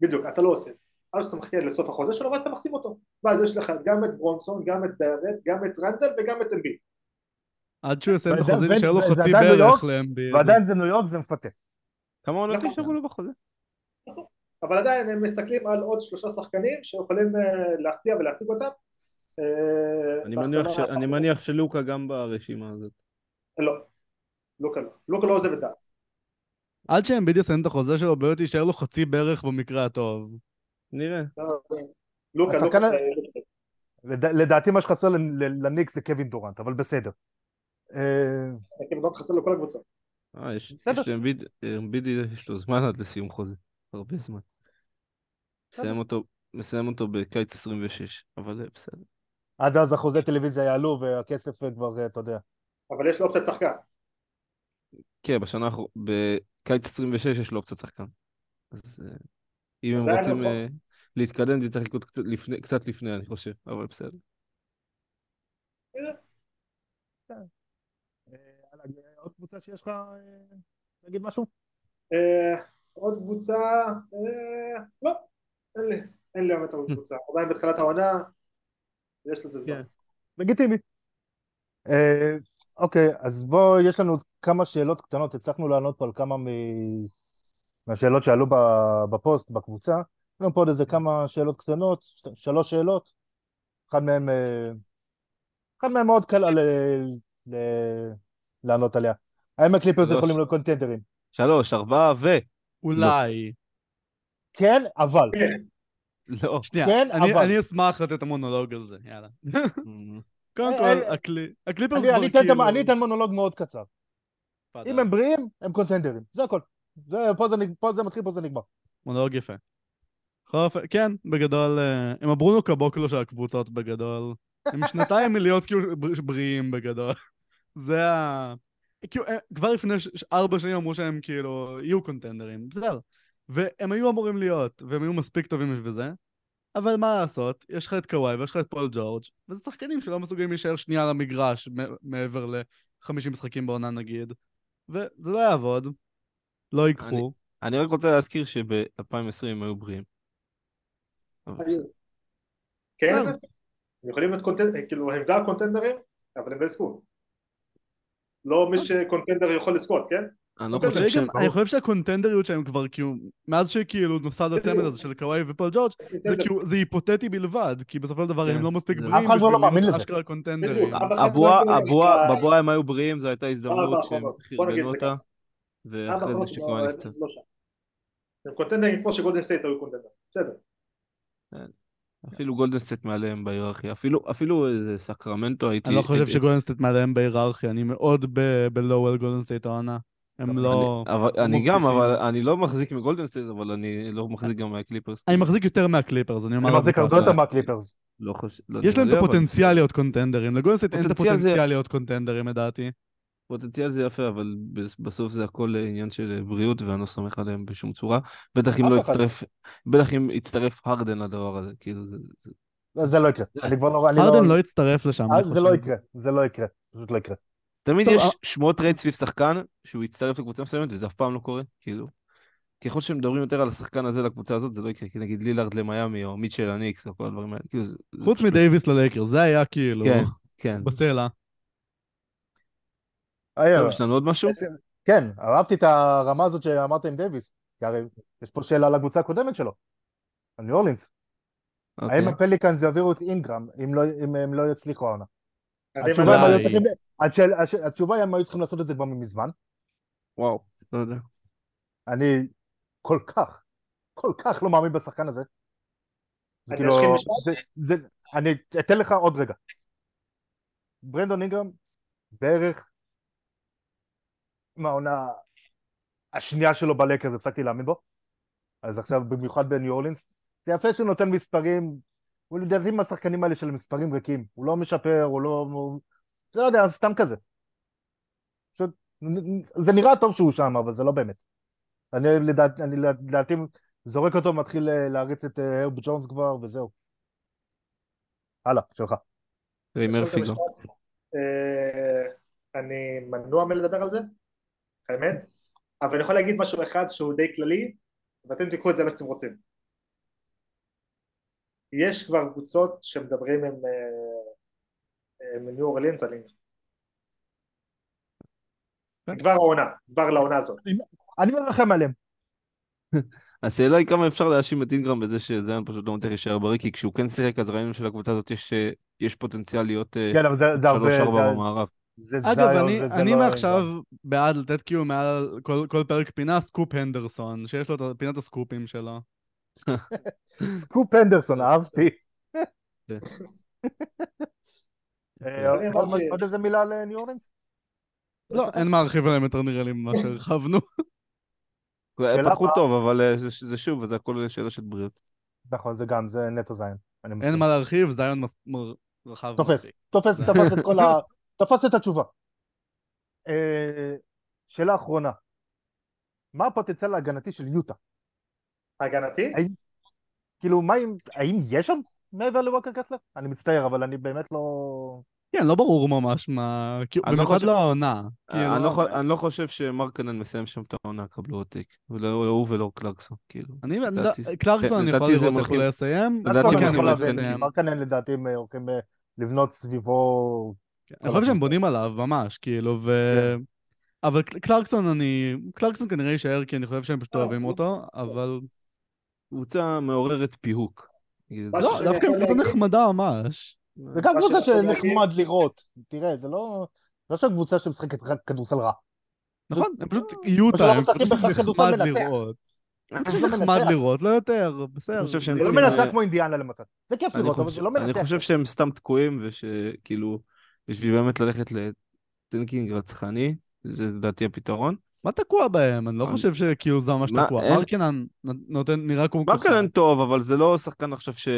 בדיוק, אתה לא עושה את זה. אז אתה מחכה לסוף החוזה שלו ואז אתה מחתים אותו. ואז יש לך גם את ברונסון, גם את בארט, גם את רנדל וגם את אמביד. עד שהוא יסיים את וזה- החוזה, וזה- יישאר לו חצי בערך לאמביד. ועדיין זה ניו יורק, זה מפתה. כמה עונות נכון. נשארו לו בחוזה? אבל עדיין הם מסתכלים על עוד שלושה שחקנים שיכולים אה, להפתיע ולהשיג אותם. אה, אני מניח ש- אני. מניח שלוקה גם ברשימה הזאת. לא, לוקה לא. לוקה לא עוזב את דאץ. עד שאמביד יסיים את החוזה שלו, באמת יישאר לו חצי בערך במקרה הטוב. נראה. לא, לוקה, השחקן לוקה, ה- לד- לדעתי מה שחסר ל- ל- לניקס זה קווין דורנט, אבל בסדר. אה, כאילו לא חסר לכל הקבוצה. אה, יש. יש לאמביד, אמביד יש לו זמן עד לסיום חוזה. הרבה זמן. מסיים אותו, מסיים אותו בקיץ 26, אבל אה, בסדר. עד אז אחוזי טלוויזיה יעלו והכסף אה, כבר, אה, אתה יודע. אבל יש לו אופציית שחקן. כן, בשנה האחרונה, בקיץ 26 יש לו אופציית שחקן. אז אה, אם הם רוצים. אה, להתקדם, זה צריך לקרות קצת לפני, אני חושב, אבל בסדר. אה, עוד קבוצה שיש לך אה, להגיד משהו? אה, עוד קבוצה, אה, לא, אין לי, אין לי באמת עוד קבוצה. עדיין בתחילת העונה, יש לזה זמן. כן. לגיטימי. אוקיי, אז בוא, יש לנו כמה שאלות קטנות, הצלחנו לענות פה על כמה מ... מהשאלות שעלו ב- בפוסט, בקבוצה. יש לנו פה עוד איזה כמה שאלות קטנות, שלוש שאלות. אחד מהם, אחד מהם מאוד קל. לענות עליה. האם הקליפרס שלוש. יכולים להיות קונטנדרים? שלוש, ארבעה ו... אולי. כן, אבל. לא. שנייה, כן, אני- אבל. אני אשמח לתת את המונולוג על זה, יאללה. קודם אה, כל, אה, הקלי- הקליפרס אני, כבר כאילו... אני אתן מונולוג מאוד קצר. אם הם בריאים, הם קונטנדרים. זה הכל. זה, פה, זה, פה זה מתחיל, פה זה נגמר. מונולוג יפה. אופן, כן, בגדול, אה, הם הברונו קבוקלו של הקבוצות בגדול. הם שנתיים מלהיות כאילו בר- בריאים בגדול. זה ה... כאילו, אה, כבר לפני ארבע שנים אמרו שהם כאילו יהיו קונטנדרים, בסדר. והם היו אמורים להיות, והם היו מספיק טובים בשביל זה, אבל מה לעשות, יש לך את קוואי ויש לך את פול ג'ורג', וזה שחקנים שלא מסוגלים להישאר שנייה על המגרש מ- מעבר ל-50 משחקים בעונה נגיד, וזה לא יעבוד, לא ייקחו. אני רק רוצה להזכיר שב-2020 הם היו בריאים. כן, אה. הם יכולים להיות קונטנדרים, כאילו הם גם קונטנדרים, אבל הם לא יזכו. לא מי ש contender יכול לזכות, כן? אני לא חושב שהם... אני חושב שהקונטנדריות שהם כבר כאילו, מאז שכאילו נוסד הצמד הזה של קוואי ופול ג'ורג', זה כאילו, זה היפותטי בלבד, כי בסופו של דבר כן, הם לא מספיק בריאים אף אחד לא מאמין לזה. אשכרה קונטנדרים. בבועה הם היו בריאים, זו הייתה הזדמנות ארבע שהם חרבנו זה אותה. ואחרי ארבע זה שקוואי נפצע. לא. הם קונטנדרים כמו שגולדן סטייט היו contender. בסדר. אפילו גולדן סטייט מעליהם בהיררכיה, אפילו, אפילו איזה סקרמנטו הייתי... אני לא חושב שגולדנסטייט מעליהם בהיררכיה, אני מאוד ב low על גולדנסטייט העונה. הם לא... אני, אבל, אני גם. אבל אני לא מחזיק מגולדן סטייט, אבל אני לא מחזיק גם מהקליפרס. אני מחזיק יותר מהקליפרס, אני אומר אני מחזיק הרבה. יותר מהקליפרס. לא חושב... לא יש להם את הפוטנציאל להיות קונטנדרים, לגולדנסטייט אין את הפוטנציאל להיות קונטנדרים לדעתי. פוטנציאל זה יפה, אבל בס- בסוף זה הכל עניין של בריאות, ואני לא סומך עליהם בשום צורה. בטח אם לא. יצטרף, בטח אם יצטרף הרדן לדבר הזה, כאילו, זה... זה- לא, זה לא יקרה. אני כבר לא... הרדן לא יצטרף לשם, אה, זה. לא יקרה. זה לא יקרה. פשוט לא יקרה. תמיד יש אה- שמועות רייט סביב שחקן, שהוא יצטרף לקבוצה מסוימת, וזה אף פעם לא קורה, כאילו. ככל שמדברים יותר על השחקן הזה לקבוצה הזאת, זה לא יקרה, כי נגיד לילארד למיאמי, או מיטשל הניקס, או כל הדברים האלה, כאילו, זה... חוץ מדייוויס ללייקר, זה היה כאילו כן, כן. בסלע. אה, טוב, יש לנו עוד משהו? כן, אהבתי את הרמה הזאת שאמרת עם דייוויס. כי הרי יש פה שאלה על הקבוצה הקודמת שלו. על ניו אורלינס. אוקיי. האם הפליקאנס יעבירו את אינגרם אם לא- הם לא יצליחו העונה? התשובה היא הם היו צריכים לעשות את זה כבר מזמן. וואו, לא יודע. אני כל כך, כל כך לא מאמין בשחקן הזה. זה אני כאילו, אני אתן לך עוד רגע. ברנדון אינגרם בערך מהעונה השנייה שלו בלקרס הפסקתי להאמין בו. אז עכשיו במיוחד בניו אורלינס. זה יפה שהוא נותן מספרים, הוא לדעתי מהשחקנים האלה של מספרים ריקים. הוא לא משפר, הוא לא... הוא... זה לא יודע, סתם כזה. פשוט, זה נראה טוב שהוא שם, אבל זה לא באמת. אני לדעת, אני לדעתי זורק אותו, מתחיל אה, להריץ את אה, הרב ג'ונס כבר, וזהו. הלאה, שלך. אני מנוע מלדבר על זה, האמת, אבל אני יכול להגיד משהו אחד שהוא די כללי, ואתם תיקחו את זה לאן שאתם רוצים. יש כבר קבוצות שמדברים עם, אה, אה, מניו אורלינס על אינגרם. כן. כבר העונה, כבר לעונה הזאת. אני מרחם עליהם. השאלה היא כמה אפשר להאשים את אינגרם בזה שזיון פשוט לא מצליח להישאר בריא, כי כשהוא כן שיחק אז ראינו שלקבוצה הזאת יש, אה, יש פוטנציאל להיות אה, כן, אבל זה, זה הרבה... שלוש ארבע זה- במערב. זה אגב, זיון, אני, זה- זה אני לא- מעכשיו בעד לתת כאילו מעל כל, כל פרק פינה סקופ הנדרסון, שיש לו את פינת הסקופים שלו. סקופ הנדרסון, אהבתי. כן. אה, אני עוד- איזה מילה על אה, אורלינס? לא, אין מה להרחיב עליהם יותר נראה לי ממה שהרחבנו. שאלה פתחו. טוב, אבל אה, זה, זה שוב, זה הכל שאלה של בריאות. נכון, זה גם, זה נטו מסכים. אין מה להרחיב, זיון. רחב תופס. תופס, את כל ה... תפס את התשובה. אה, שאלה אחרונה. מה הפוטנציאל ההגנתי של יוטה? הגנתי? האם- כאילו, מה אם... האם יש שם מעבר לווקר קסלר? אני מצטער, אבל אני באמת לא... כן, לא ברור ממש מה... כאילו, אני לא במיוחד חושב- לא העונה. כאילו, אני, לא, חו- אני לא חושב שמרקנן מסיים שם את העונה, קבלו עותק. ולא לא הוא ולא קלרקסון, כאילו. אני, קלרקסון אני יכול לראות איך הוא לא יסיים. לדעתי מרקנן לדעתי הם הולכים אה, לבנות סביבו... כן, אני חושב שהם בונים עליו, ממש, כאילו, ו... כן. אבל קל- קלרקסון אני... קלרקסון כנראה יישאר כי אני חושב שהם פשוט לא, אוהבים אותו, אבל... קבוצה מעוררת פיהוק. לא, דווקא קבוצה להגיד- נחמדה ממש. זה גם קבוצה שנחמד לראות. תראה, זה לא... זה לא שם קבוצה שמשחקת רק כדורסל רע. נכון, הם פשוט שלא יוטה, הם פשוט נחמד. לראות. פשוט נחמד. לראות, לא יותר, בסדר. אני זה לא מנצח אה, כמו אינדיאנה למשל. זה כיף אני לראות, אבל זה לא אני מנצח. חושב שהם סתם תקועים, ושכאילו, בשביל באמת ללכת לטנקינג רצחני, זה לדעתי הפתרון. מה תקוע בהם? אני לא אני- חושב שכאילו זה ממש מה, תקוע. אין- מרקנן נותן, נראה כמו כוכב. מרקנן טוב, אבל זה לא שחקן עכשיו ש...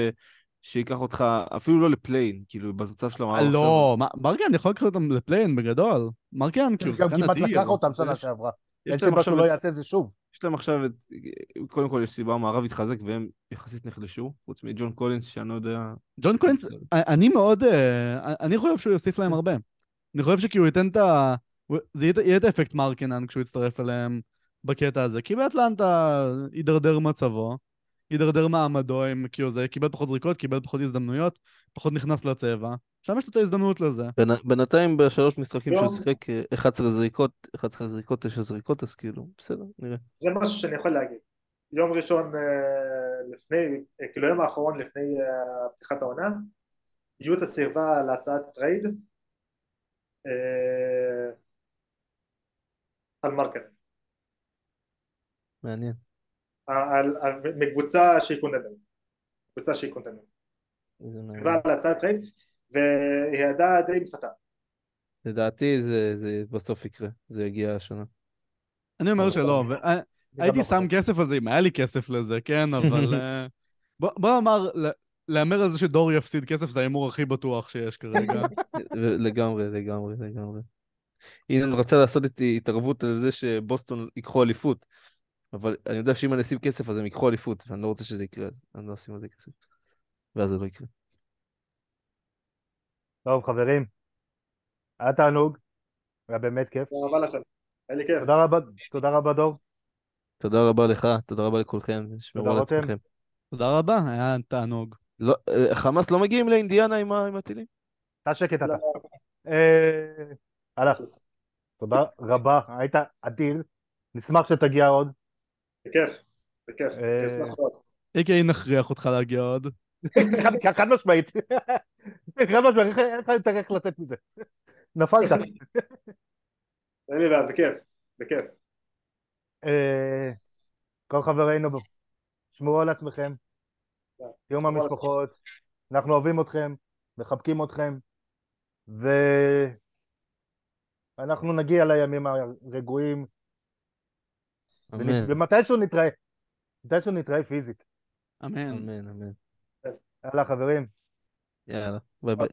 שייקח אותך, אפילו לא ל play-in, כאילו, במצב של המערב לא, מה- מרקנן יכול לקחת אותם ל play-in בגדול. מרקנן כאילו גם שחקן כמעט אדיר. לקח אותם שנה שעברה. יש אין להם סיבה עכשיו שהוא לא יעשה את זה שוב. יש להם עכשיו את... קודם כל יש סיבה, המערב התחזק והם יחסית נחלשו, חוץ מג'ון קולינס, שאני לא יודע... ג'ון קולינס, אני מאוד, אה, אני חושב שהוא יוסיף להם הרבה. אני חושב שכאילו ייתן את ה... הוא- זה יהיה- יהיה את האפקט מרקנן כשהוא יצטרף אליהם בקטע הזה. כי באטלנטה הידרדר מצבו, הידרדר מעמדו, עם כאילו זה, קיבל פחות זריקות, קיבל פחות הזדמנויות, פחות נכנס לצבע. שם יש לו את ההזדמנות לזה. בין- בינתיים בשלוש משחקים שהוא. שיחק אה, 11 זריקות, 11 זריקות, 9 זריקות, אז כאילו, בסדר, נראה. זה משהו שאני יכול להגיד. יום ראשון אה, לפני, אה, כאילו יום האחרון לפני אה, פתיחת העונה, יוטה סירבה להצעת trade אה, על מרקנן, מעניין. על- על- מקבוצה שהיא contender, קבוצה שהיא contender, זה סירבה מעניין. להצעת trade והיא ידעה די מפתה. לדעתי זה, זה בסוף יקרה, זה יגיע השנה. אני אומר שלא, ו- אה, הייתי לא שם. כסף על זה אם היה לי כסף לזה, כן, אבל... אה, בוא נאמר, להמר על זה שדור יפסיד כסף זה ההימור הכי בטוח שיש כרגע. לגמרי, לגמרי, לגמרי. אילן רצה לעשות איתי התערבות על זה שבוסטון ייקחו אליפות, אבל אני יודע שאם אני אשים כסף אז הם ייקחו אליפות, ואני לא רוצה שזה יקרה, אז אני לא אשים על זה כסף. ואז זה לא יקרה. טוב, חברים, היה תענוג, היה באמת כיף. תודה רבה לכם. היה לי כיף. תודה רבה, תודה רבה דור. תודה רבה לך, תודה רבה לכולכם, שמרו תודה, על. עצמכם. תודה רבה, היה תענוג. לא, אה, חמאס לא מגיעים לאינדיאנה עם עם הטילים? אתה שקט אתה. לא, אה, הלאה. תודה רבה, היית אדיר. נשמח שתגיע עוד. בכיף, בכיף. אה, אשמח מאוד. איקי נכריח אותך להגיע עוד. חד- משמעית. חד משמעית, אין לך יותר איך לצאת מזה. נפלת. אין לי בעיה, בכיף, בכיף. אה, כל חברינו, שמרו על עצמכם, תהיו עם המשפחות, אנחנו אוהבים אתכם, מחבקים אתכם, ואנחנו נגיע לימים הרגועים, אמן, ומתישהו נתראה, מתישהו נתראה פיזית. אמן. אמן, אמן. יאללה חברים. יאללה, ביי ביי.